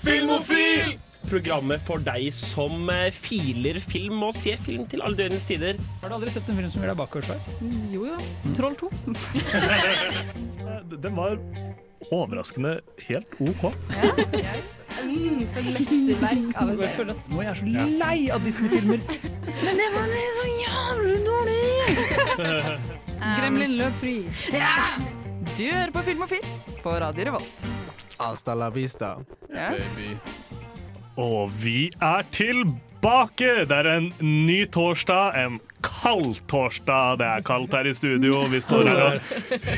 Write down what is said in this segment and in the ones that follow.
Filmofil! Programmet for deg som eh, filer film og ser film til alle døgnets tider. Har du aldri sett en film som gjør deg bakoversveis? Jo jo. Troll 2. Den var overraskende helt OK. Mm, for mesterverk av en serie. nå er jeg så lei av Disney-filmer. Men det var så jævlig dårlig! Gremlin løp fri. Du hører på Film og Film på Radio Revolt. Hasta la vista, Ja. baby. Og vi er tilbake! Det er en ny torsdag, en kald torsdag. Det er kaldt her i studio. Vi står her og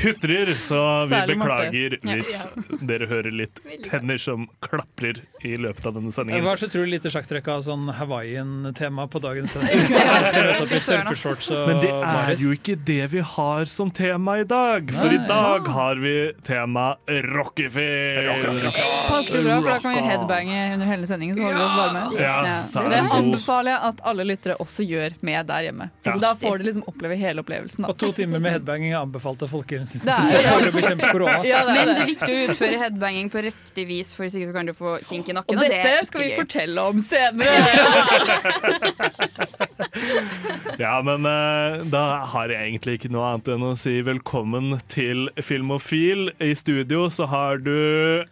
hutrer, så vi beklager hvis dere hører litt tenner som klaprer i løpet av denne Det sendingen. var så utrolig lite sjakktrekk av sånn Hawaiian-tema på dagens sending. Men det er jo ikke det vi har som tema i dag, for i dag har vi tema rockefilm. Passer bra, for da kan vi headbange under hele sendingen. Så holder vi oss varme. Det anbefaler jeg at alle lyttere også gjør med der hjemme. Ja. Da får du liksom oppleve hele opplevelsen. Da. Og to timer med headbanging er anbefalt av Folkehelseinstituttet for å bekjempe korona. Ja, det Men det er viktig å utføre headbanging på riktig vis, for hvis ikke så kan du få kink i nakken. Og Og, det dette det skal vi gøy. fortelle om senere. Ja, men eh, da har jeg egentlig ikke noe annet enn å si velkommen til Filmofil. I studio så har du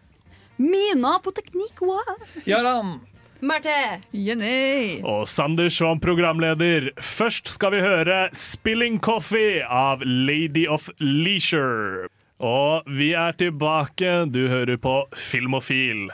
Mina på teknikk, wow. Jaran! Marte! Jenny! og Sander som programleder. Først skal vi høre 'Spilling Coffee' av Lady of Leisure. Og vi er tilbake. Du hører på Filmofil.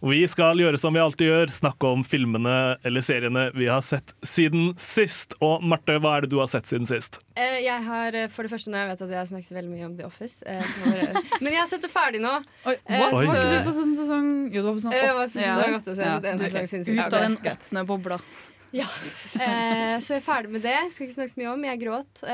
Vi skal gjøre som vi alltid gjør, snakke om filmene eller seriene vi har sett siden sist. Og Marte, hva er det du har sett siden sist? Eh, jeg har eh, for det første nå, jeg vet at jeg har snakket veldig mye om The Office. eh, for, men jeg har sett det ferdig nå. Oi? Var ikke du på sånn sesong Jo, du var på sånn Eh, var på åtte. sesong åtte, så jeg har Ja. sett en sesong siden sist. Ut av den åttende bobla. Eh, så jeg er ferdig med det. Skal ikke snakke så mye om. Jeg gråt.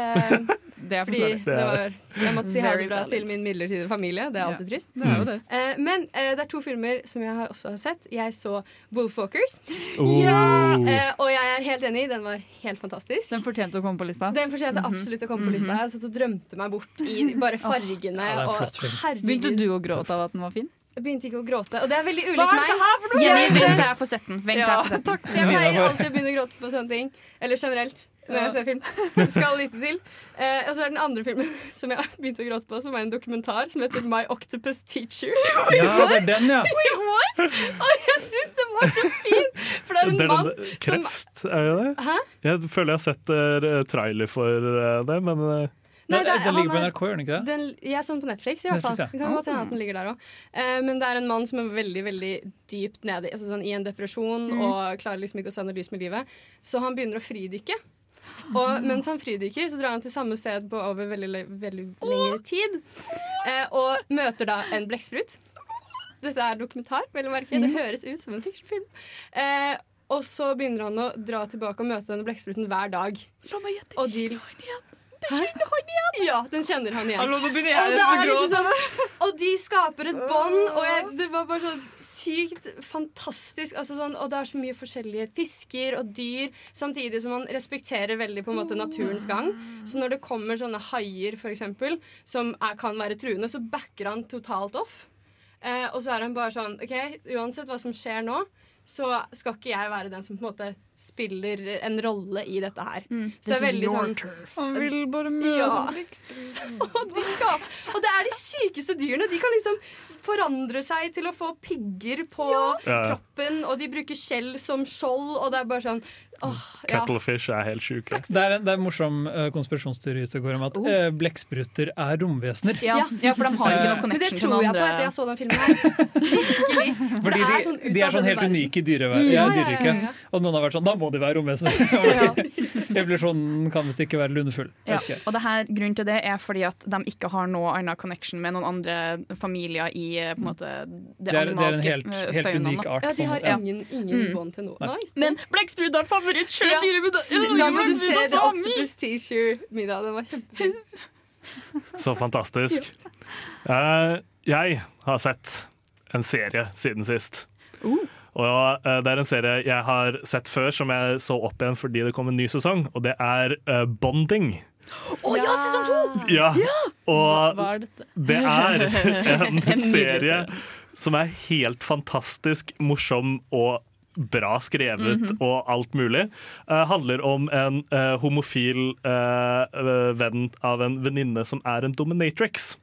Det er fordi forståelig. det var, jeg måtte si ha det bra valid. til min midlertidige familie. Det er alltid trist. Det er jo det. Eh, men eh, det er to filmer som jeg også har sett. Jeg så Wolfwalkers. Oh. Eh, og jeg er helt enig, den var helt fantastisk. Den fortjente å komme på lista. Den fortjente absolutt å komme på lista. Jeg satt og drømte meg bort i bare fargene. Ja, det en og herregud. Begynte du å gråte av at den var fin? Jeg begynte ikke å gråte. Og det er veldig ulikt Hva er meg. her for noe? Jenny, vent til jeg får. Vent Ja, jeg får sett den. Jeg pleier alltid å begynne å gråte på sånne ting. Eller generelt. Når jeg ser film. Skal lite til. Eh, og så er den andre filmen som jeg har begynt å gråte på, som er en dokumentar som heter My Octopus Teacher. Ja, det er den, ja. Og jeg syns den var så fin! For det er en Det er mann den- som Kreft, er det det? Hæ? Jeg føler jeg har sett uh, trailer for uh, det, men uh, Nei, Den, det er- den ligger på NRK, gjør den ikke det? Den, jeg så den på Netflix, i hvert fall. Netflix, ja. Kan godt hende at den ligger der også. Eh, men det er en mann som er veldig veldig dypt nede altså sånn, i en depresjon og klarer liksom ikke å se noe lys med livet. Så han begynner å fridykke. Og mens han fridykker, så drar han til samme sted på over veldig, veldig lengre tid. Eh, og møter da en blekksprut. Dette er dokumentar, vel å merke. Det høres ut som en fiksjonfilm. Eh, og så begynner han å dra tilbake og møte denne blekkspruten hver dag. La meg gjette, Og de Hæ? Ja, den kjenner han igjen. Hallo, nå begynner jeg nesten å liksom gråte. sånn, og de skaper et bånd, og jeg, det var bare sånn sykt fantastisk. Altså sånn, og det er så mye forskjellige fisker og dyr, samtidig som man respekterer veldig på en måte naturens gang. Så når det kommer sånne haier, eksempel, som er, kan være truende, så backer han totalt off. Eh, og så er han bare sånn OK, uansett hva som skjer nå, så skal ikke jeg være den som på en måte spiller en rolle i dette her. Så det er veldig sånn Han vil bare møte Ja. og, de skal, og det er de sykeste dyrene. De kan liksom forandre seg til å få pigger på Ja. kroppen, og de bruker skjell som skjold, og det er bare sånn åh, ja. Cuttlefish er helt sjuke. Det er en, det er en morsom uh, konspirasjonsteori om at uh, blekkspruter er romvesener. Ja, ja, for de har ikke noe Men det connection tror jeg på etter jeg så den filmen her. Fordi det de, er sånn de er sånn helt unike i dyrever- Mm, ja, ja, ja, ja, dyreriket. ja. Og noen har vært sånn Da må de være romvesener! Evolusjonen kan visst ikke være lunefull. Ja, og det her, grunnen til det er fordi at de ikke har noe annen connection med noen andre familier i eh, på en måte, det, Det er, det er en helt, helt unik art. Ja, de har. Ja. ingen, ingen Mm. bånd til noe. Nei. Men blekksprut er favoritt-sjødyret mitt! Da må du se The Octopus Teacher-middag. Den var kjempefin. Så fantastisk. Uh, jeg har sett en serie siden sist. Og eh, Det er en serie jeg har sett før, som jeg så opp igjen fordi det kom en ny sesong. Og det er eh, Bonding. Å ja, sesong to! Ja, Og Hva er dette? det er en serie som er helt fantastisk morsom og bra skrevet Mhm. og alt mulig. Uh, handler om en uh, homofil eh, eh, venn av en venninne som er en dominatrix.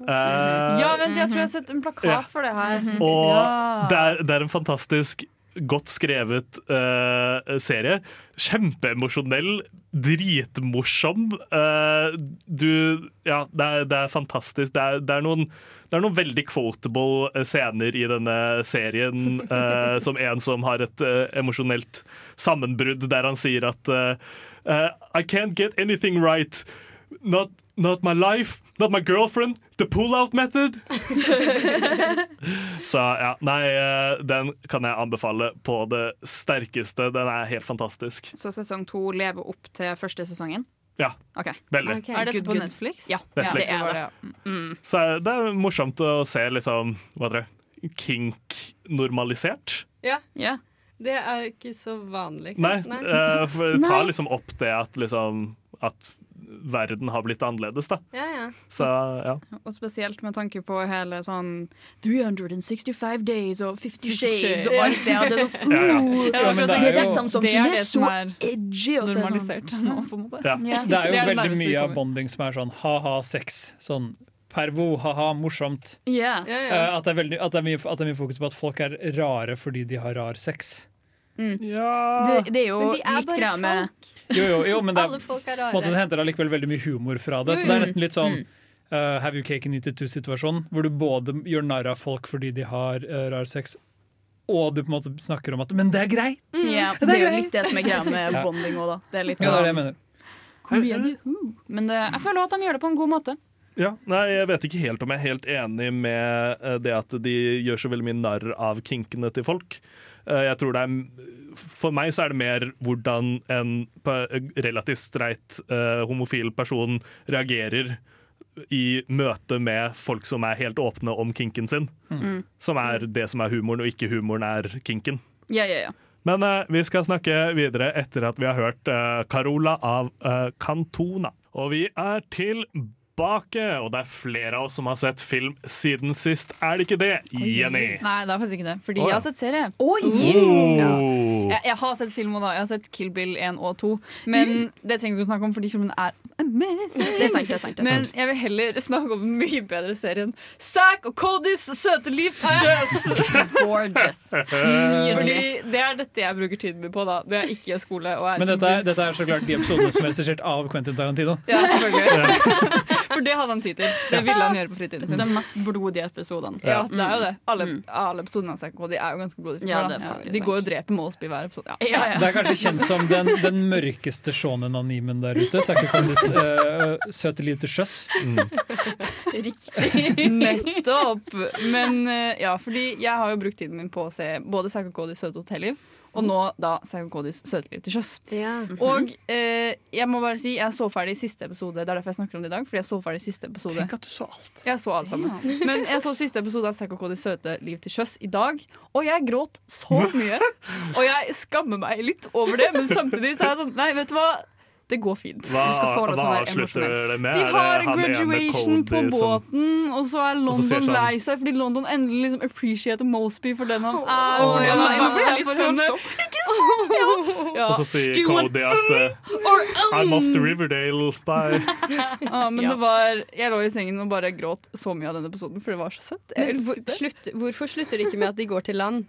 Eh, Ja, vent, jeg tror jeg har sett en plakat Ja. for det her. og Ja. det, er, det er en fantastisk godt skrevet uh, serie. Kjempeemosjonell, dritmorsom. Uh, du Ja, det er, det er fantastisk. Det er, det er noen det er noen veldig quotable scener i denne serien, eh, som en som har et eh, emosjonelt sammenbrudd, der han sier at I can't get anything right. Not, not my life, not my girlfriend. The pull-out method. Så ja, nei, eh, den kan jeg anbefale på det sterkeste. Den er helt fantastisk. Så sesong to lever opp til første sesongen? Ja, Okay. veldig. Okay. Er dette good, på good. Netflix? Ja, Netflix. det er det. det. Mm. Så er- det er morsomt å se liksom, hva heter det, kink normalisert. Ja, Ja. det er ikke så vanlig. Nei, eh, for ta tar liksom opp det at liksom at verden har blitt annerledes, da. Ja, ja. Så ja. Og spesielt med tanke på hele sånn 365 days og 50 shades og alt det. Det er sånn, uh, Ja, men det er jo- som det er det som så er edgy. Er Normalisert sånn, nå, på en måte. ja. ja. Det er jo Det er veldig mye av bonding som er sånn ha-ha, sex. Sånn pervo, ha-ha, morsomt. Yeah. ja, ja. At, det er veldig, at, det er mye, at det er mye fokus på at folk er rare fordi de har rar sex. Det, det er jo Men de er litt bare folk med Jo, jo, jo men det, Alle folk er rare. måte, det henter allikevel veldig mye humor fra det. Så det er nesten litt sånn uh, have you cake and eat it too-situasjon, hvor du både gjør narr av folk fordi de har uh, rar sex, og du på en måte snakker om at Men det er greit! ja, Det er jo litt det som er greia med bonding òg, da. Det er litt Ja, det er det jeg sånn mener. komedie. uh. Men det, jeg føler at de gjør det på en god måte. Ja, nei, Jeg vet ikke helt om jeg er helt enig med eh, det at de gjør så veldig mye narr av kinkene til folk. Eh, Jeg tror det er For meg så er det mer hvordan en relativt streit eh, homofil person reagerer i møte med folk som er helt åpne om kinken sin. Som er det som er humoren, og ikke humoren er kinken. Ja, ja, ja. Men uh, vi skal snakke videre etter at vi har hørt uh, Carola av uh, Cantona. Og vi er tilbake, og det er flere av oss som har sett film siden sist. Er det ikke det, Jenny? Nei, det er faktisk ikke det. Fordi oh, ja. jeg har sett serie. Oh. Jeg, jeg har sett film og da. Jeg har sett Kill Bill 1 og 2. Men det trenger vi ikke å snakke om, fordi filmen er amazing. Det er sant. det er sant, det er Men sant. jeg vil heller snakke om en mye bedre serien Zack og Codys søte liv til sjøs. Gorgeous. Fordi Nydelig. det er dette jeg bruker tiden min på. da Det er ikke skole. Og er Men dette er, dette er så klart de episodene som er regissert av Quentin Tarantino. Ja, selvfølgelig. For det hadde han tid til. Det ville han gjøre på fritiden sin. De mest blodige episodene. Ja, det er jo det. Alle, Mm. alle episodene av Psycho Cody er jo ganske blodige. Ja, De går og dreper Mosby hver episode. Ja. Ja, ja. Det er kanskje kjent som den, den mørkeste shonen-animen der ute. Psycho Codys uh, søte liv til sjøs. Riktig. Nettopp! Men uh, ja, fordi jeg har jo brukt tiden min på å se både Psycho Codys søte hotelliv, og nå da Zack og Codys søte liv til sjøs. Ja. Og eh, jeg må bare si, jeg så ferdig siste episode. Det er derfor jeg snakker om det i dag. Fordi jeg så ferdig siste episode Tenk at du så alt. Jeg så alt sammen. Men jeg så siste episode av Codys søte liv til sjøs i dag, og jeg gråt så mye. Og jeg skammer meg litt over det, men samtidig så er jeg sånn Nei, vet du hva? Det går fint. Hva, Du skal få lov til å være slutter det med? De har graduation på båten, og så er London lei seg fordi London endelig liksom appreciater Mosby for den han er. Oh, nei, er nå ble jeg litt for henne. Ja. Og så sier Do Cody at uh, I'm off to Riverdale. Bye. Ja, men Ja. det var Jeg lå i sengen og bare gråt så mye av den episoden, for det var så søtt. Hvor, slutt, hvorfor slutter det ikke med at de går til land?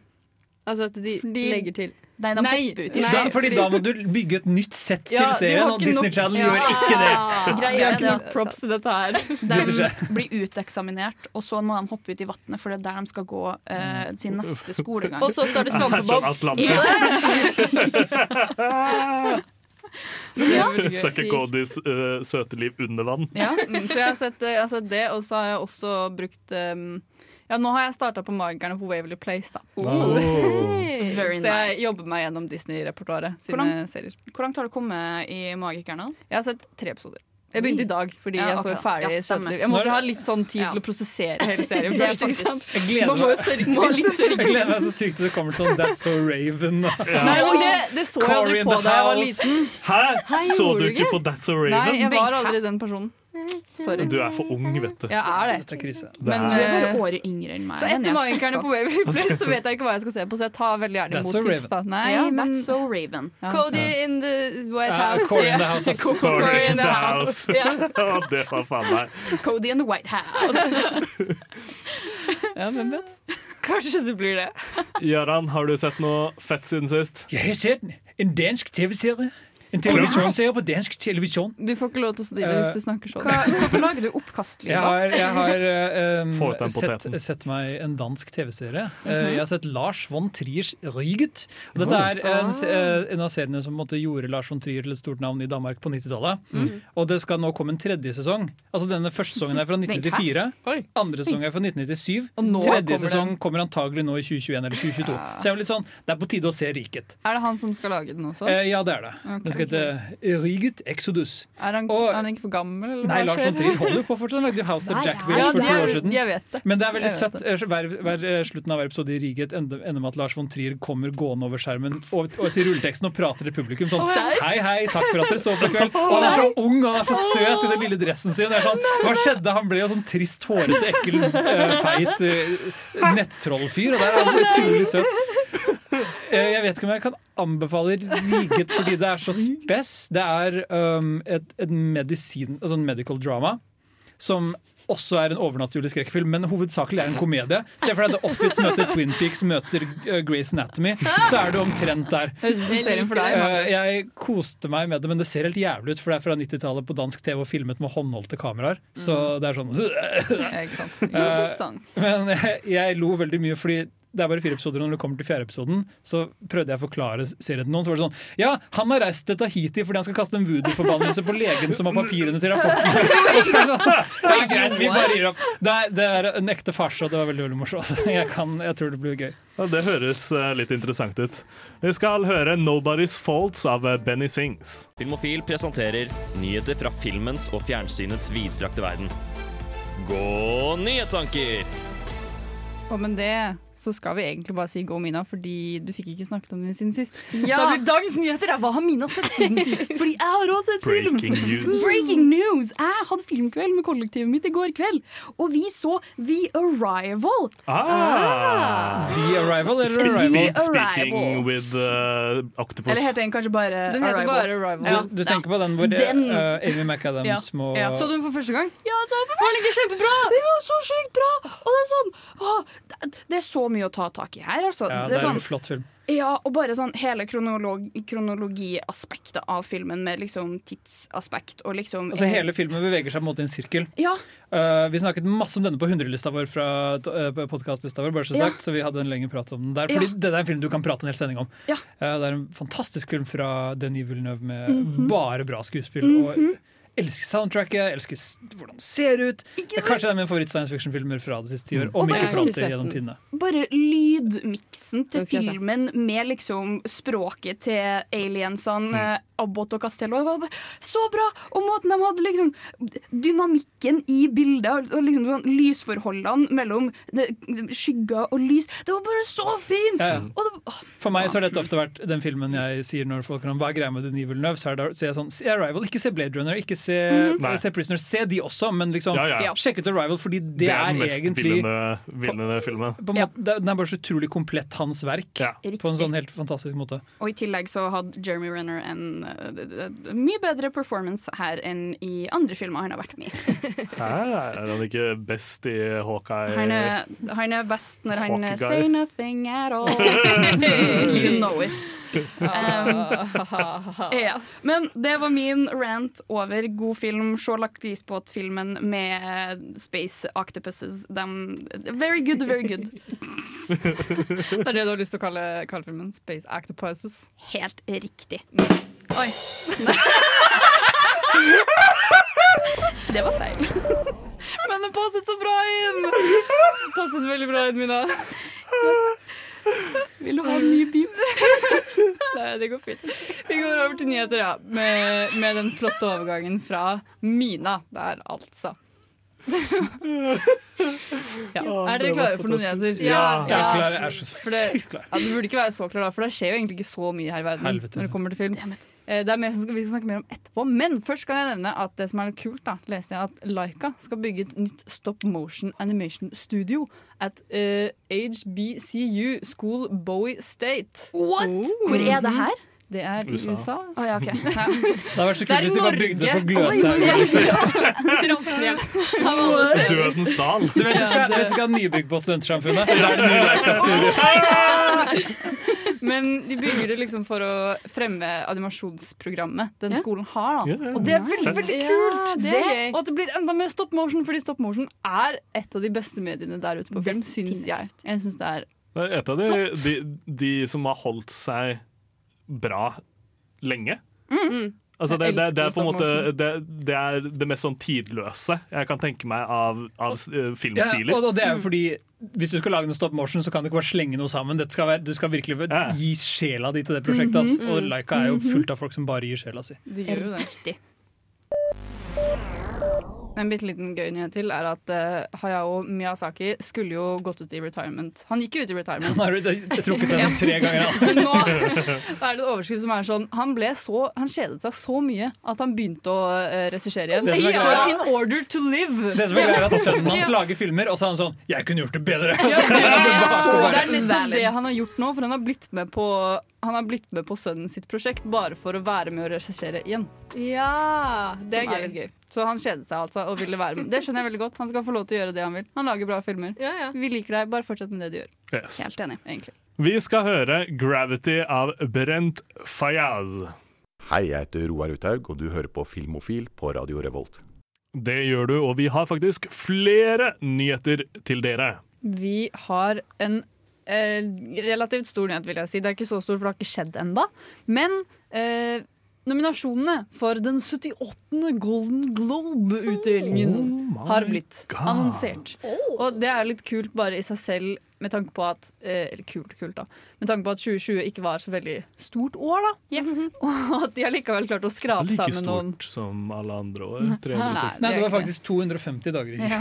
Altså at de Fordi- legger til Nei, de Nei, ut i nei. Da, fordi da må du bygge et nytt sett Ja, til serien, og Disney nok- Channel Ja. gjør ikke det. De har ikke det nok props til dette her. de blir uteksaminert, og så må de hoppe ut i vannet, for det er der de skal gå uh, sin neste skolegang. Og så står det Sånn svampebob. Atlantis. Ja. Sucker Codys eh, søte liv under vann. Ja, mm, så jeg har, sett, eh, jeg har sett det, og så har jeg også brukt um, Ja, nå har jeg starta på Magikerne på Waverly Place, da. Very Så jeg jobber meg gjennom Disney-repertoaret sine Hvordan- serier. Hvor langt har du kommet i Magikerne? Jeg har sett tre episoder. Jeg begynte i dag fordi Ja, jeg så okay. ferdig Ja. Søteliv. Jeg måtte ha litt sånn tid Ja. til å prosessere hele serien er først. ikke sant? Jeg gleder Man må jo sørge Må litt. sørge. jeg gleder meg så sykt til det kommer sånn That's So Raven. Nei, men det, det så jeg aldri på da jeg var liten. Hæ? Så du ikke på That's So Nei, jeg var aldri den personen. Sorry. Du er for ung, vet du. Ja, er det. Er. Men, Du er bare eh, året yngre enn meg. så etter jeg Magikerne på Waverly Place så vet jeg ikke hva jeg skal se på, så jeg tar veldig gjerne imot so tips. da Nei, yeah, men that's so Raven. Ja. Cody in the White House. Cody in the house, Cody Corey in the house. Ja. Ja, det var faen meg. Cody in the White House. ja, hvem vet? Kanskje det blir det. Gøran, har du sett noe fett siden sist? Jeg har sett en dansk TV-serie. En jo på dansk televisjon. Du får ikke lov til å si det hvis du snakker sånn. Hva, hvorfor lager du oppkastlyder? Jeg har, jeg har eh, um, sett, sett meg en dansk TV-serie. Mm -hmm. Jeg har sett Lars von Triers Ryget. Og dette er en, eh, en av seriene som måtte, gjorde Lars von Trier til et stort navn i Danmark på 90-tallet. Mm. Og det skal nå komme en tredje sesong. Altså Denne første sesongen er fra 1994. Andre sesong er fra 1997. Og nå Tredje kommer sesong den. kommer antagelig nå i 2021 eller 2022. Så jeg var litt sånn, det er på tide å se Riket. Er det han som skal lage den også? Eh, ja, det er det. Okay. Den skal hete Riget Exodus. Er han, og- er han ikke for gammel? Eller Nei, Lars von Trier holder på fortsatt. Han lagde House of Jack ja, Bill Ja, for to år siden. jeg vet det. Men det er veldig søtt. Eh, Hver, hver, eh, slutten av hver episode i Riget ender, ender med at Lars von Trier kommer gående over skjermen og, og til rulleteksten og prater til publikum sånn Hei, hei, takk for at dere så på i kveld. Og han er så ung og han er så søt i den lille dressen sin. Sånn, hva skjedde? Han ble jo sånn trist, hårete, ekkel, eh, feit nettrollfyr. Og det er altså utrolig søt. Eh, Jeg vet ikke om jeg kan anbefale Riget fordi det er så spess. Det er um, et, et medisin, altså en medical drama som også er en overnaturlig skrekkfilm, men hovedsakelig er en komedie. Se for deg The Office møter Twin Peaks møter Grace Grey's Anatomy. Så er du omtrent der. Eh, jeg koste meg med det, men det ser helt jævlig ut, for det er fra 90-tallet på dansk TV og filmet med håndholdte kameraer. Så det er sånn Eh. Men jeg, jeg lo veldig mye fordi det er bare fire episoder, og når det kommer til fjerde episoden, så prøvde jeg å forklare serien til noen. Så var det sånn Ja, han har reist til Tahiti fordi han skal kaste en voodoo-forbannelse på legen som har papirene til rapporten. Sånn, ja, greit, vi bare gir opp. Det er, det er en ekte farse, og det var veldig veldig morsomt. Jeg, kan, jeg tror det blir gøy. Ja, det høres eh, litt interessant ut. Vi skal høre 'Nobody's Faults' av eh, Benny Sings. Filmofil presenterer nyheter fra filmens og fjernsynets vidstrakte verden. Gå nyhetstanker! Og med det så skal vi egentlig bare si gå, Mina, fordi du fikk ikke snakket om den siden sist. Ja. da blir dagens nyheter er hva har Mina sett siden sist? Fordi jeg har også sett film! Breaking news. Breaking news! Jeg hadde filmkveld med kollektivet mitt i går kveld, og vi så The Arrival. Ah! The Arrival eller Spe- Arrival? spe- speaking with uh, octopus. Eller heter den kanskje bare Den heter Arrival? bare Arrival. Ja. Du, du tenker på den hvor Den. Uh, Amy McAdams Ja, må ja. Så du den for første gang? Ja, så for første Var den ikke kjempebra? Den var så sjukt bra! Og det er sånn å, det, det er så mye å ta tak i her, altså. Ja, det er sånn, en flott film. ja, og bare sånn hele kronolog, kronologiaspektet av filmen, med liksom tidsaspekt og liksom Altså Hele filmen beveger seg på en måte i en sirkel. Ja, Uh, vi snakket masse om denne på 100-lista vår fra uh, podkastlista vår, bare så Ja. sagt, så vi hadde en lengre prat om den der. Fordi Ja. det er en film du kan prate en hel sending om. Ja. Uh, det er en fantastisk film fra Denis Villeneuve med Mhm. bare bra skuespill. Og jeg elsker soundtracket, jeg elsker hvordan det ser ut. Det er kanskje det er min favoritt science fiction-filmer fra det siste tiår. Om bare- ikke ikke alltid gjennom tidene. bare lydmiksen til filmen med liksom språket til aliensene, mm. Abbott og Castello, det var bare så bra! Og måten de hadde liksom dynamikken i bildet, og liksom sånn lysforholdene mellom det, skygger og lys, det var bare så fint! Ja, ja. Og det, For meg så har dette ofte vært den filmen jeg sier når folk kan hva er greia med Denis Villeneuve, så er det, så er jeg sånn, se Arrival, ikke se Blade Runner, ikke se, Nei. se Prisoners. se de også, men liksom Ja, ja. Sjekk ut Arrival, fordi det, Det er er egentlig villende, filmen. på på Ja. måte, Den er bare så utrolig komplett, hans verk, Ja. på en sånn helt fantastisk måte. og i tillegg så hadde Jeremy Renner en uh, mye bedre performance her enn i andre filmer han har vært med i. Er han ikke best i Hawkeye? Han er, han er best når han Hawkeye. say nothing at all. you know it. Um, ja. Men det var min rant over god film. Se lakrisbåtfilmen med Space Octopuses. Dem- very good, very good. Det er det du har lyst til å kalle, kalle filmen? Space Octopuses. Helt riktig. Oi. Det var feil. Men det passet så bra inn! Det Passet veldig bra inn, Mina. Vil du ha en ny pip? Nei, det går fint. Vi går over til nyheter, ja. Med, med den flotte overgangen fra Mina der, altså. ja. Er dere klare for noen nyheter? Ja. Jeg er, klar, jeg er så sykt klar. Ja, Du burde ikke være så klar, da, for det skjer jo egentlig ikke så mye her i verden Helvete. når det kommer til film. Eh, Det er mer som vi skal snakke mer om etterpå. Men først kan jeg nevne at det som er litt kult, da, leste jeg at Laika skal bygge et nytt stop motion animation studio at uh, HBCU School Bowie State. What? Hvor er det her? Det er i USA. USA. Oh, ja, okay. Ja. Det hadde vært så kult hvis de bare bygde det på Gløshaug. Dødens dal. Du vet du skal, du vet du skal ha nybygg på Studentsamfunnet? Der er det ny Leica-studio. Men de bygger det liksom for å fremme animasjonsprogrammet den Ja. skolen har. Da. Ja, ja, Og det er veldig, veldig Ja, kult! det er gøy. Og at det blir enda mer stop motion, fordi stop motion er et av de beste mediene der ute på film, syns jeg. Jeg synes det er Det er et av de, de, de som har holdt seg bra lenge. Altså det, det, det er på en måte det, det er det mest sånn tidløse jeg kan tenke meg av, av eh, Ja, filmstiler. og og det er jo fordi Hvis du skal lage noe stop motion, så kan du ikke bare slenge noe sammen. Dette skal være, du skal virkelig Ja. gi sjela di til det prosjektet. ass. Og Laika er jo fullt av folk som bare gir sjela si. Det gjør jo det. Riktig. En bitte liten gøy nyhet til er at uh, Hayao Miyazaki skulle jo gått ut i retirement. Han gikk jo ut i retirement. Han har trukket seg sånn tre ganger. Men nå er det et overskudd som er sånn Han, ble så, han kjedet seg så mye at han begynte å uh, regissere igjen. Det som er For greia- in order to live! Det som er greia er at Sønnen hans lager filmer, og så er han sånn 'Jeg kunne gjort det bedre'. Ja, det, er det nettopp det han har gjort nå, for han har blitt med på Han har blitt med på sønnen sitt prosjekt bare for å være med å regissere igjen. Ja, det Som er er litt gøy. gøy. Så han kjedet seg altså og ville være med. Det skjønner jeg veldig godt. Han skal få lov til å gjøre det han vil. Han lager bra filmer. Ja, ja. Vi liker deg, bare fortsett med det du gjør. Yes. Helt enig. egentlig. Vi skal høre 'Gravity' av Brent Fayaz. Hei, jeg heter Roar Uthaug, og du hører på Filmofil på Radio Revolt. Det gjør du, og vi har faktisk flere nyheter til dere. Vi har en eh, relativt stor nyhet, vil jeg si. Det er ikke så stor, for det har ikke skjedd enda. Men eh, nominasjonene for den 78. Golden Globe-utdelingen Oh har blitt God. annonsert. Og det er litt kult bare i seg selv, med tanke på at eh, Eller kult, kult, da. Med tanke på at 2020 ikke var så veldig stort år, da. Ja. Og at de har likevel klart å skrape Like sammen noen Like stort som alle andre år. 360. Nei, det var faktisk 250 dager. i. Ja.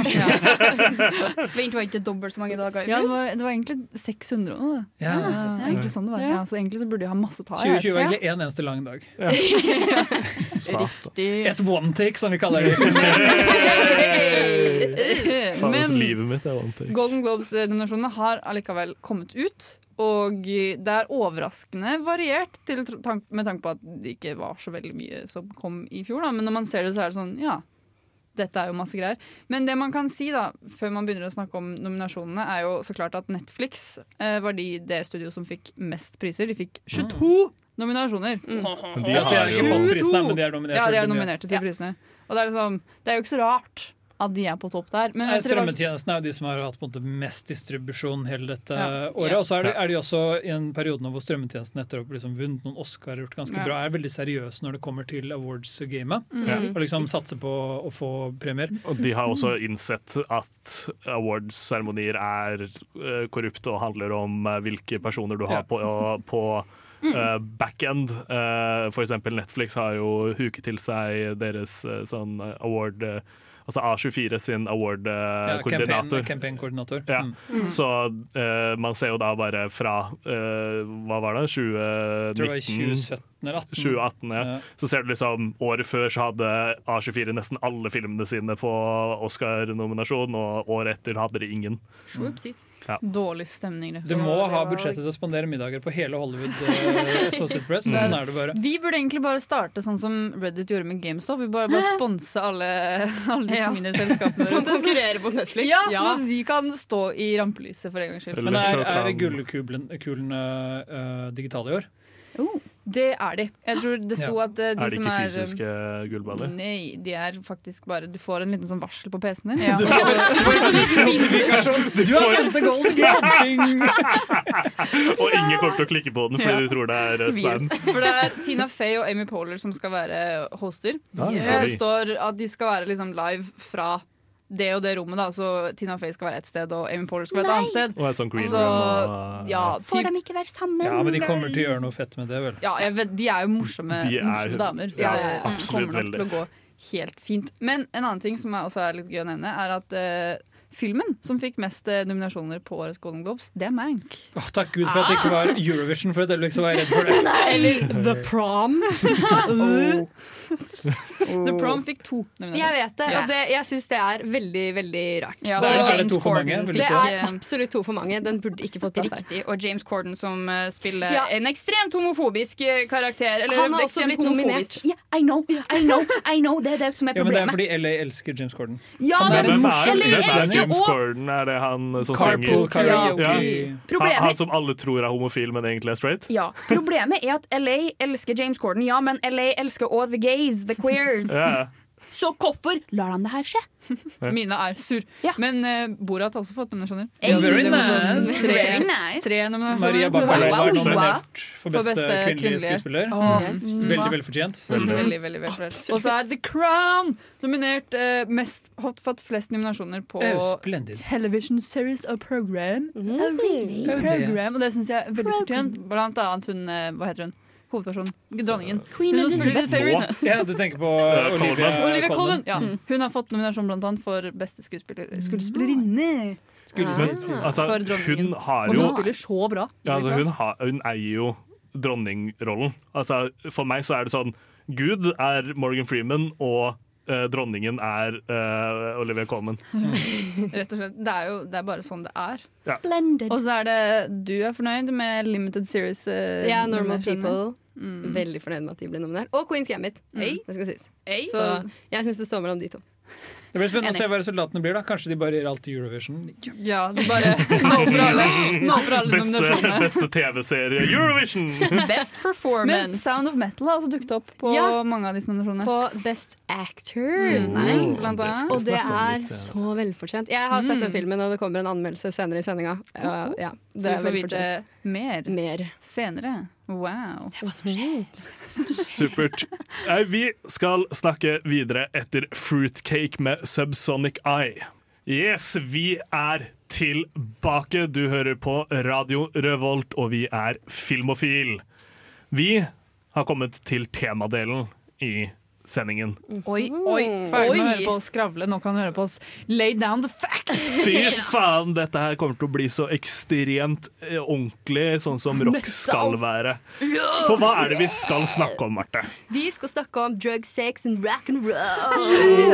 Vent, var ikke dobbelt så mange dager i Ja, det var, det var egentlig 600 nå, det. Ja, Ja, egentlig sånn det var. Ja. Ja, så egentlig så burde de ha masse å ta i. 2020 var egentlig én eneste lang dag. Riktig. Et one take, som vi kaller det. Men livet mitt er one take. Golden Globes-nominasjonene har allikevel kommet ut. Og det er overraskende variert til tank med tanke på at det ikke var så veldig mye som kom i fjor. Da. Men når man ser det, så er det sånn ja, dette er jo masse greier. Men det man kan si da, før man begynner å snakke om nominasjonene, er jo så klart at Netflix eh, var de, det studio som fikk mest priser. De fikk 22 nominasjoner. Men de har har ikke fått prisene, men de er nominert. Ja, de er nominert til prisene. Og det er, liksom, det er jo ikke så rart at de er på topp der. Men Strømmetjenesten er jo de som har hatt på en måte mest distribusjon hele dette Ja. året. Og så er, det, er de også i en periode nå hvor strømmetjenesten etter å ha liksom vunnet noen Oscar gjort ganske Ja. bra, er veldig seriøse når det kommer til awards-gamet. Mm. Og liksom satse på å få premier. Og de har også innsett at awards-seremonier er eh, korrupte og handler om eh, hvilke personer du har Ja. på, på Uh, backend. Uh, for eksempel Netflix har jo huket til seg deres uh, sånn eh, award eh, Altså A24 sin award-koordinator. Ja, Campaign-koordinator. Ja. Mm. Så uh, man ser jo da bare fra uh, Hva var det? Jeg tror det var i 2017 eller 2018. 2018, ja. Ja. Så ser du liksom Året før så hadde A24 nesten alle filmene sine på Oscar-nominasjon, og året etter hadde de ingen. Ja. Dårlig stemning. Det. Du må ha budsjettet til å spandere middager på hele Hollywood eh, Associate Press. Mm. Sånn er det bare. Vi burde egentlig bare starte sånn som Reddit gjorde med GameStop. Vi bare, bare sponse alle, alle disse Ja. mindre selskapene. Som konkurrerer på Netflix. Ja, sånn at de kan stå i rampelyset for en gangs skyld. Men er, er gullkulene gullkulen uh, digitale i år? Det er de. Jeg tror det sto at de, de Er Er de ikke fysiske gullballer? Nei, de er faktisk bare Du får en liten sånn varsel på PC-en din. Ja. Du har vunnet gold! Og ingen kommer til å klikke på den fordi Ja. de tror det er eh. For det er Tina Fey og Amy Poehler som skal være hoster. Og det står at de skal være liksom live fra det og det rommet. da Så Tina Fey skal være et sted, og Amy Porter skal være et annet sted. Og sånn green Så, room og ja, Får de ikke være sammen? Ja, men de kommer til å gjøre noe fett med det, vel. ja jeg vet, de er jo morsomme, De er- morsomme damer, så ja, det kommer nok til å gå helt fint. Men en annen ting som er også er litt gøy å nevne, er at eh, filmen som fikk mest eh, nominasjoner på årets Golden Globes, det er Mank. Oh, takk Gud for at det ikke var Eurovision, for et øyeblikk så var jeg redd for det. Eller The Prom. The Prom fikk to nominasjoner. Jeg vet det, og det, jeg syns det er veldig, veldig rart. Ja, så er det to for mange, Det er absolutt to for mange. Den burde ikke fått plass der. Riktig. Og James Corden som eh, spiller Ja. en ekstremt homofobisk eh, karakter. Eller Han har også blitt nominert. homofobisk. I know, I know, I know. Det er det som er Ja, men det er fordi LA elsker James Corden. Ja, men, men, men en James og... Corden? Er det han som Carpool synger? karaoke. Ja. Han, Problemet han som alle tror er homofil, men egentlig er straight? Ja, Problemet er at LA elsker James Corden, ja, men LA elsker all the gays, the queers. Ja. Så hvorfor lar de det her skje? Mina er sur. Ja. Men uh, Borat har også fått nominasjoner. Ja, very sånn nice. Tre, nice. tre nominasjoner. Maria. Bacalao Wow, var nominert for For beste beste kvinnelige kvinnelige. skuespiller. Yes. Veldig velfortjent. Veldig. Veldig, veldig velfortjent. Og så er The Crown nominert uh, mest, har fått flest nominasjoner på Oh. Television Series of Program. Oh, really? Program og det syns jeg er veldig fortjent. Blant annet hun eh, Hva heter hun? Hovedpersonen. Dronningen. Queen Hun som spiller The Fairies. Ja, du tenker på Olivia Colman. Olivia Colman. Ja. Hun har fått nominasjon blant annet for beste skuespiller, skuespillerinne. Men altså, For dronningen. hun har Og hun spiller så bra. ja, altså, hun, har, hun eier jo dronningrollen. Altså, for meg så er det sånn Gud er Morgan Freeman, og eh, dronningen er eh, Olivia Colman. Rett og slett. Det er jo det er bare sånn det er. Ja. Splendid. Og så er det Du er fornøyd med Limited Series? eh, Ja, Normal nominasjoner? People. Mm. Veldig fornøyd med at de ble nominert. Og Queen's Gambit. Hei. Det skal sies. Hey. Så jeg syns det står mellom de to. Det blir spennende å se hva resultatene blir. da Kanskje de bare gir alt til Eurovision. Ja, det bare Nå for alle, nå for alle Beste, beste TV-serie Eurovision! Best Men. Sound of Metal har også dukket opp på Ja. mange av disse nominasjonene. På Best Actor. Nei, blant annet. Og det er så velfortjent. Jeg har sett den filmen, og det kommer en anmeldelse senere i sendinga. Ja, ja, Så vi får vite mer Mer. senere. Wow. Se hva som skjer. Supert. Vi skal snakke videre etter Fruitcake med Subsonic Eye. Yes, vi er tilbake. Du hører på Radio Revolt, og vi er Filmofil. Vi har kommet til temadelen i sendingen. Oi, oi, Ferdig med å høre på oss skravle. Nå kan du høre på oss lay down the facts! Fy faen, dette her kommer til å bli så ekstremt eh, ordentlig, sånn som rock skal være. For hva er det vi skal snakke om, Marte? Vi skal snakke om drug, sex and rock and roll.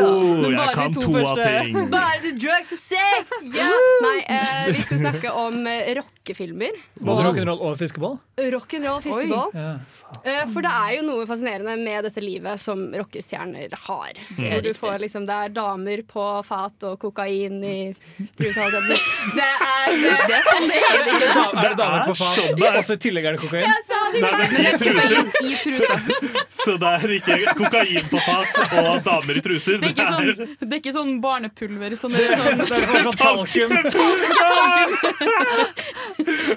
Oh, bare jeg kan to to av ting. Bare the drugs and sex! Yeah. Nei, eh, vi skal snakke om eh, rockefilmer. Både rock'n'roll og fiskeball. Rock'n'roll fiskeball. Ja. Eh, For det er jo noe fascinerende med dette livet som rockestjerner har. Hvor du får liksom, det er damer på fat og kokain i trusa. Det er det. Det er sånn det er. Det er er damer på sånn fat. og så I tillegg er det kokain. Jeg sa det Nei, men i truser. i trusa. Så det er ikke kokain på fat og damer i truser. Det er ikke sånn, det er ikke sånn barnepulver. Sånn, det er Det sånn er bare sånn talkum.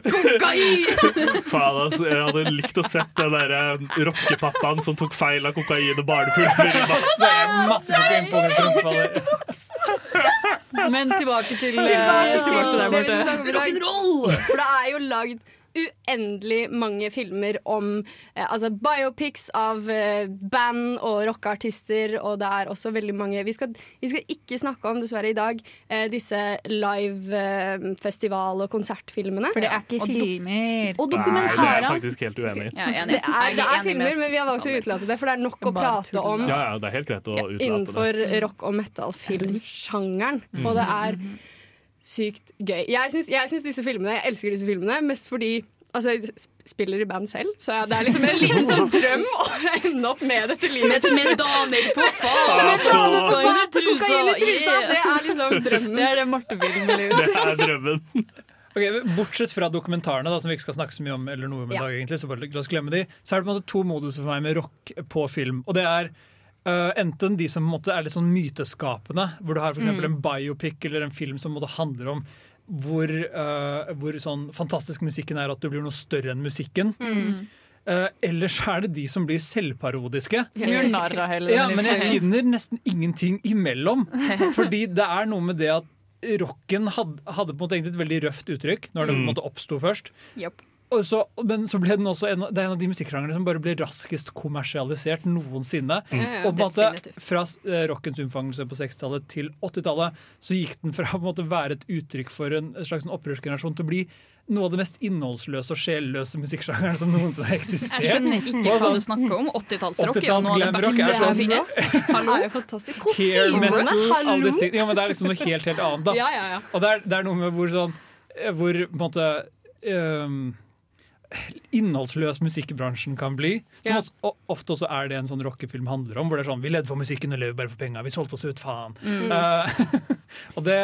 kokain! Faen, altså, jeg hadde likt å sett den der eh, rockepappaen som tok feil av kokain og barnepulver. Masse. Er masse hennes. Men tilbake til, eh, Tilbake til tilbake til det der vi skal om i dag. For det er jo lagd uendelig mange filmer om eh, altså biopics av eh, band og rockeartister, og det er også veldig mange Vi skal, vi skal ikke snakke om, dessverre i dag, eh, disse live eh, festival- og konsertfilmene. For det er ikke Og filmer. Og Nei, det er faktisk helt uenig i. Ja, jeg. Det er, det er filmer, men vi har valgt å utelate det, for det er nok å prate om Ja, ja, det er helt greit å utlate det. innenfor rock- og metal-filmsjangeren. Og det er sykt gøy. Jeg syns, jeg syns disse filmene, jeg elsker disse filmene mest fordi Altså, jeg spiller i band selv, så ja, det er liksom en liten sånn drøm å ende opp med dette livet. Med, med damer på fat! Med damer på Fat og kokain i trusa! Det er liksom drømmen. Det er det Marte vil med livet. Det er drømmen. Ok, Bortsett fra dokumentarene, da, som vi ikke skal snakke så mye om, eller noe om i Ja. dag egentlig, så bare la oss glemme de, så er det på en måte to moduser for meg med rock på film. Og det er øh, enten de som en måte er litt sånn myteskapende, hvor du har for eksempel en biopic eller en film som en måte handler om hvor, uh, hvor sånn fantastisk musikken er at du blir noe større enn musikken. Uh, eller så er det de som blir selvparodiske. Gjør narr av hele Ja, men jeg finner nesten ingenting imellom. Fordi det er noe med det at rocken hadde, hadde på en måte egentlig et veldig røft uttrykk når det på en måte oppsto først. Japp. Så, men så ble den også en, det er en av de musikksjangrene som bare ble raskest kommersialisert noensinne. Ja, og på en måte. Fra eh, rockens unnfangelse på 60-tallet til 80-tallet så gikk den fra å være et uttrykk for en slags sånn opprørsgenerasjon til å bli noe av det mest innholdsløse og sjelløse musikksjangeren som noensinne har eksistert. Jeg skjønner ikke hva sånn du snakker om. 80-tallsrock er jo 80-talls noe av det beste som sånn- finnes. Det er fantastisk. Kostymene, hallo! Ja, men det er liksom noe helt, helt annet. da. Ja, ja, ja. Og det er, det er noe med hvor sånn eh, Hvor på en måte ehm, innholdsløs musikkbransjen kan bli. Som Ja. også, ofte også er det en sånn rockefilm handler om. Hvor det er sånn Vi levde for musikken og lever bare for penga. Vi solgte oss ut, faen. Mm. Uh, og det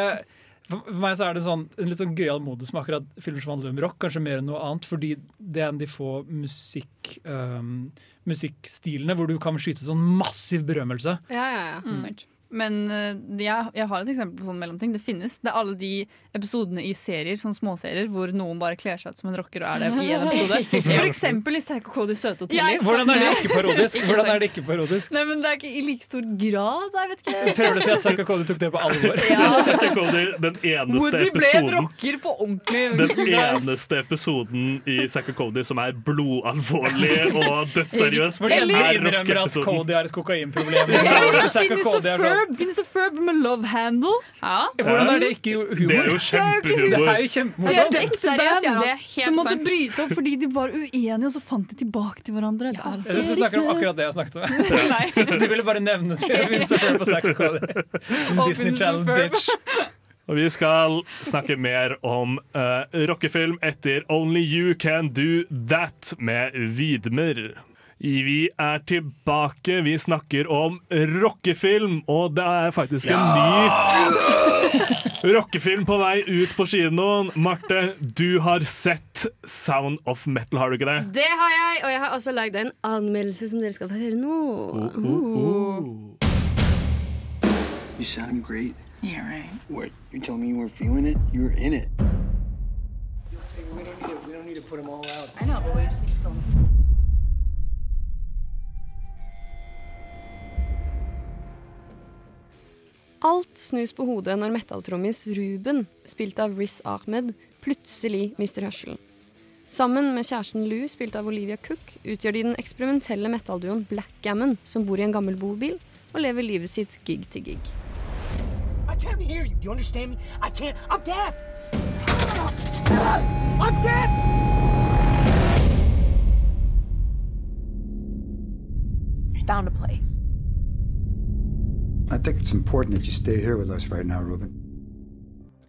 for meg så er det sånn, en litt sånn gøyal modus med akkurat filmer som handler om rock, kanskje mer enn noe annet, fordi det er en de få musikk, um, musikkstilene hvor du kan skyte sånn massiv berømmelse. Ja, ja, ja. Mm. Men eh, jeg, jeg har et eksempel på sånn mellomting. Det finnes. Det er alle de episodene i serier, sånn småserier, hvor noen bare kler seg ut som en rocker og er det i en episode. For eksempel i Psycho Cody Søte hoteller. Hvordan er det ikke parodisk? Hvordan er det ikke parodisk? Nei, men Det er ikke i like stor grad. Jeg vet ikke. Prøver du å si at Psycho Cody tok det på alvor? Psycho Cody den eneste Woody ble en rocker på ordentlig. Den eneste episoden i Psycho Cody som er blodalvorlig og dødsseriøs. Hvor de endelig er innrømmer at. Cody har et kokainproblem. Eller og Finnes er sånn- Ferb Finnes a Ferb med Love Handle? Ja. Hvordan er det ikke humor? Det er jo Det kjempehumor. er jo Det er kjempemorsomt. et ekte band det som måtte sant. bryte opp fordi de var uenige, og så fant de tilbake til hverandre. Det er Jeg synes du snakker om akkurat det jeg snakket om. Du ville bare nevne Finnes og Ferb og Zack Cody. Disney Channel, Ditch bitch. Og vi skal snakke mer om uh, rockefilm etter Only You Can Do That med Vidmer. Vi er tilbake. Vi snakker om rockefilm, og det er faktisk en ny rockefilm på vei ut på kinoen. Marte, du har sett Sound of Metal, har du ikke det? Det har jeg, og jeg har også lagd en anmeldelse som dere skal få høre nå. You sound great. Yeah, right. What? You telling me you weren't feeling it? You were in it. We don't need to, we don't need to put them all out. I know, but we just need to film. Alt snus på hodet når metalltrommis Ruben, spilt av Riz Ahmed, plutselig mister hørselen. Sammen med kjæresten Lou, spilt av Olivia Cook, utgjør de den eksperimentelle metallduoen Blackgammon, som bor i en gammel bobil og lever livet sitt gig til gig. I can't hear you. Do you understand me? I can't. I'm deaf. I'm deaf. Found a place. I think it's important that you stay here with us right now, Ruben.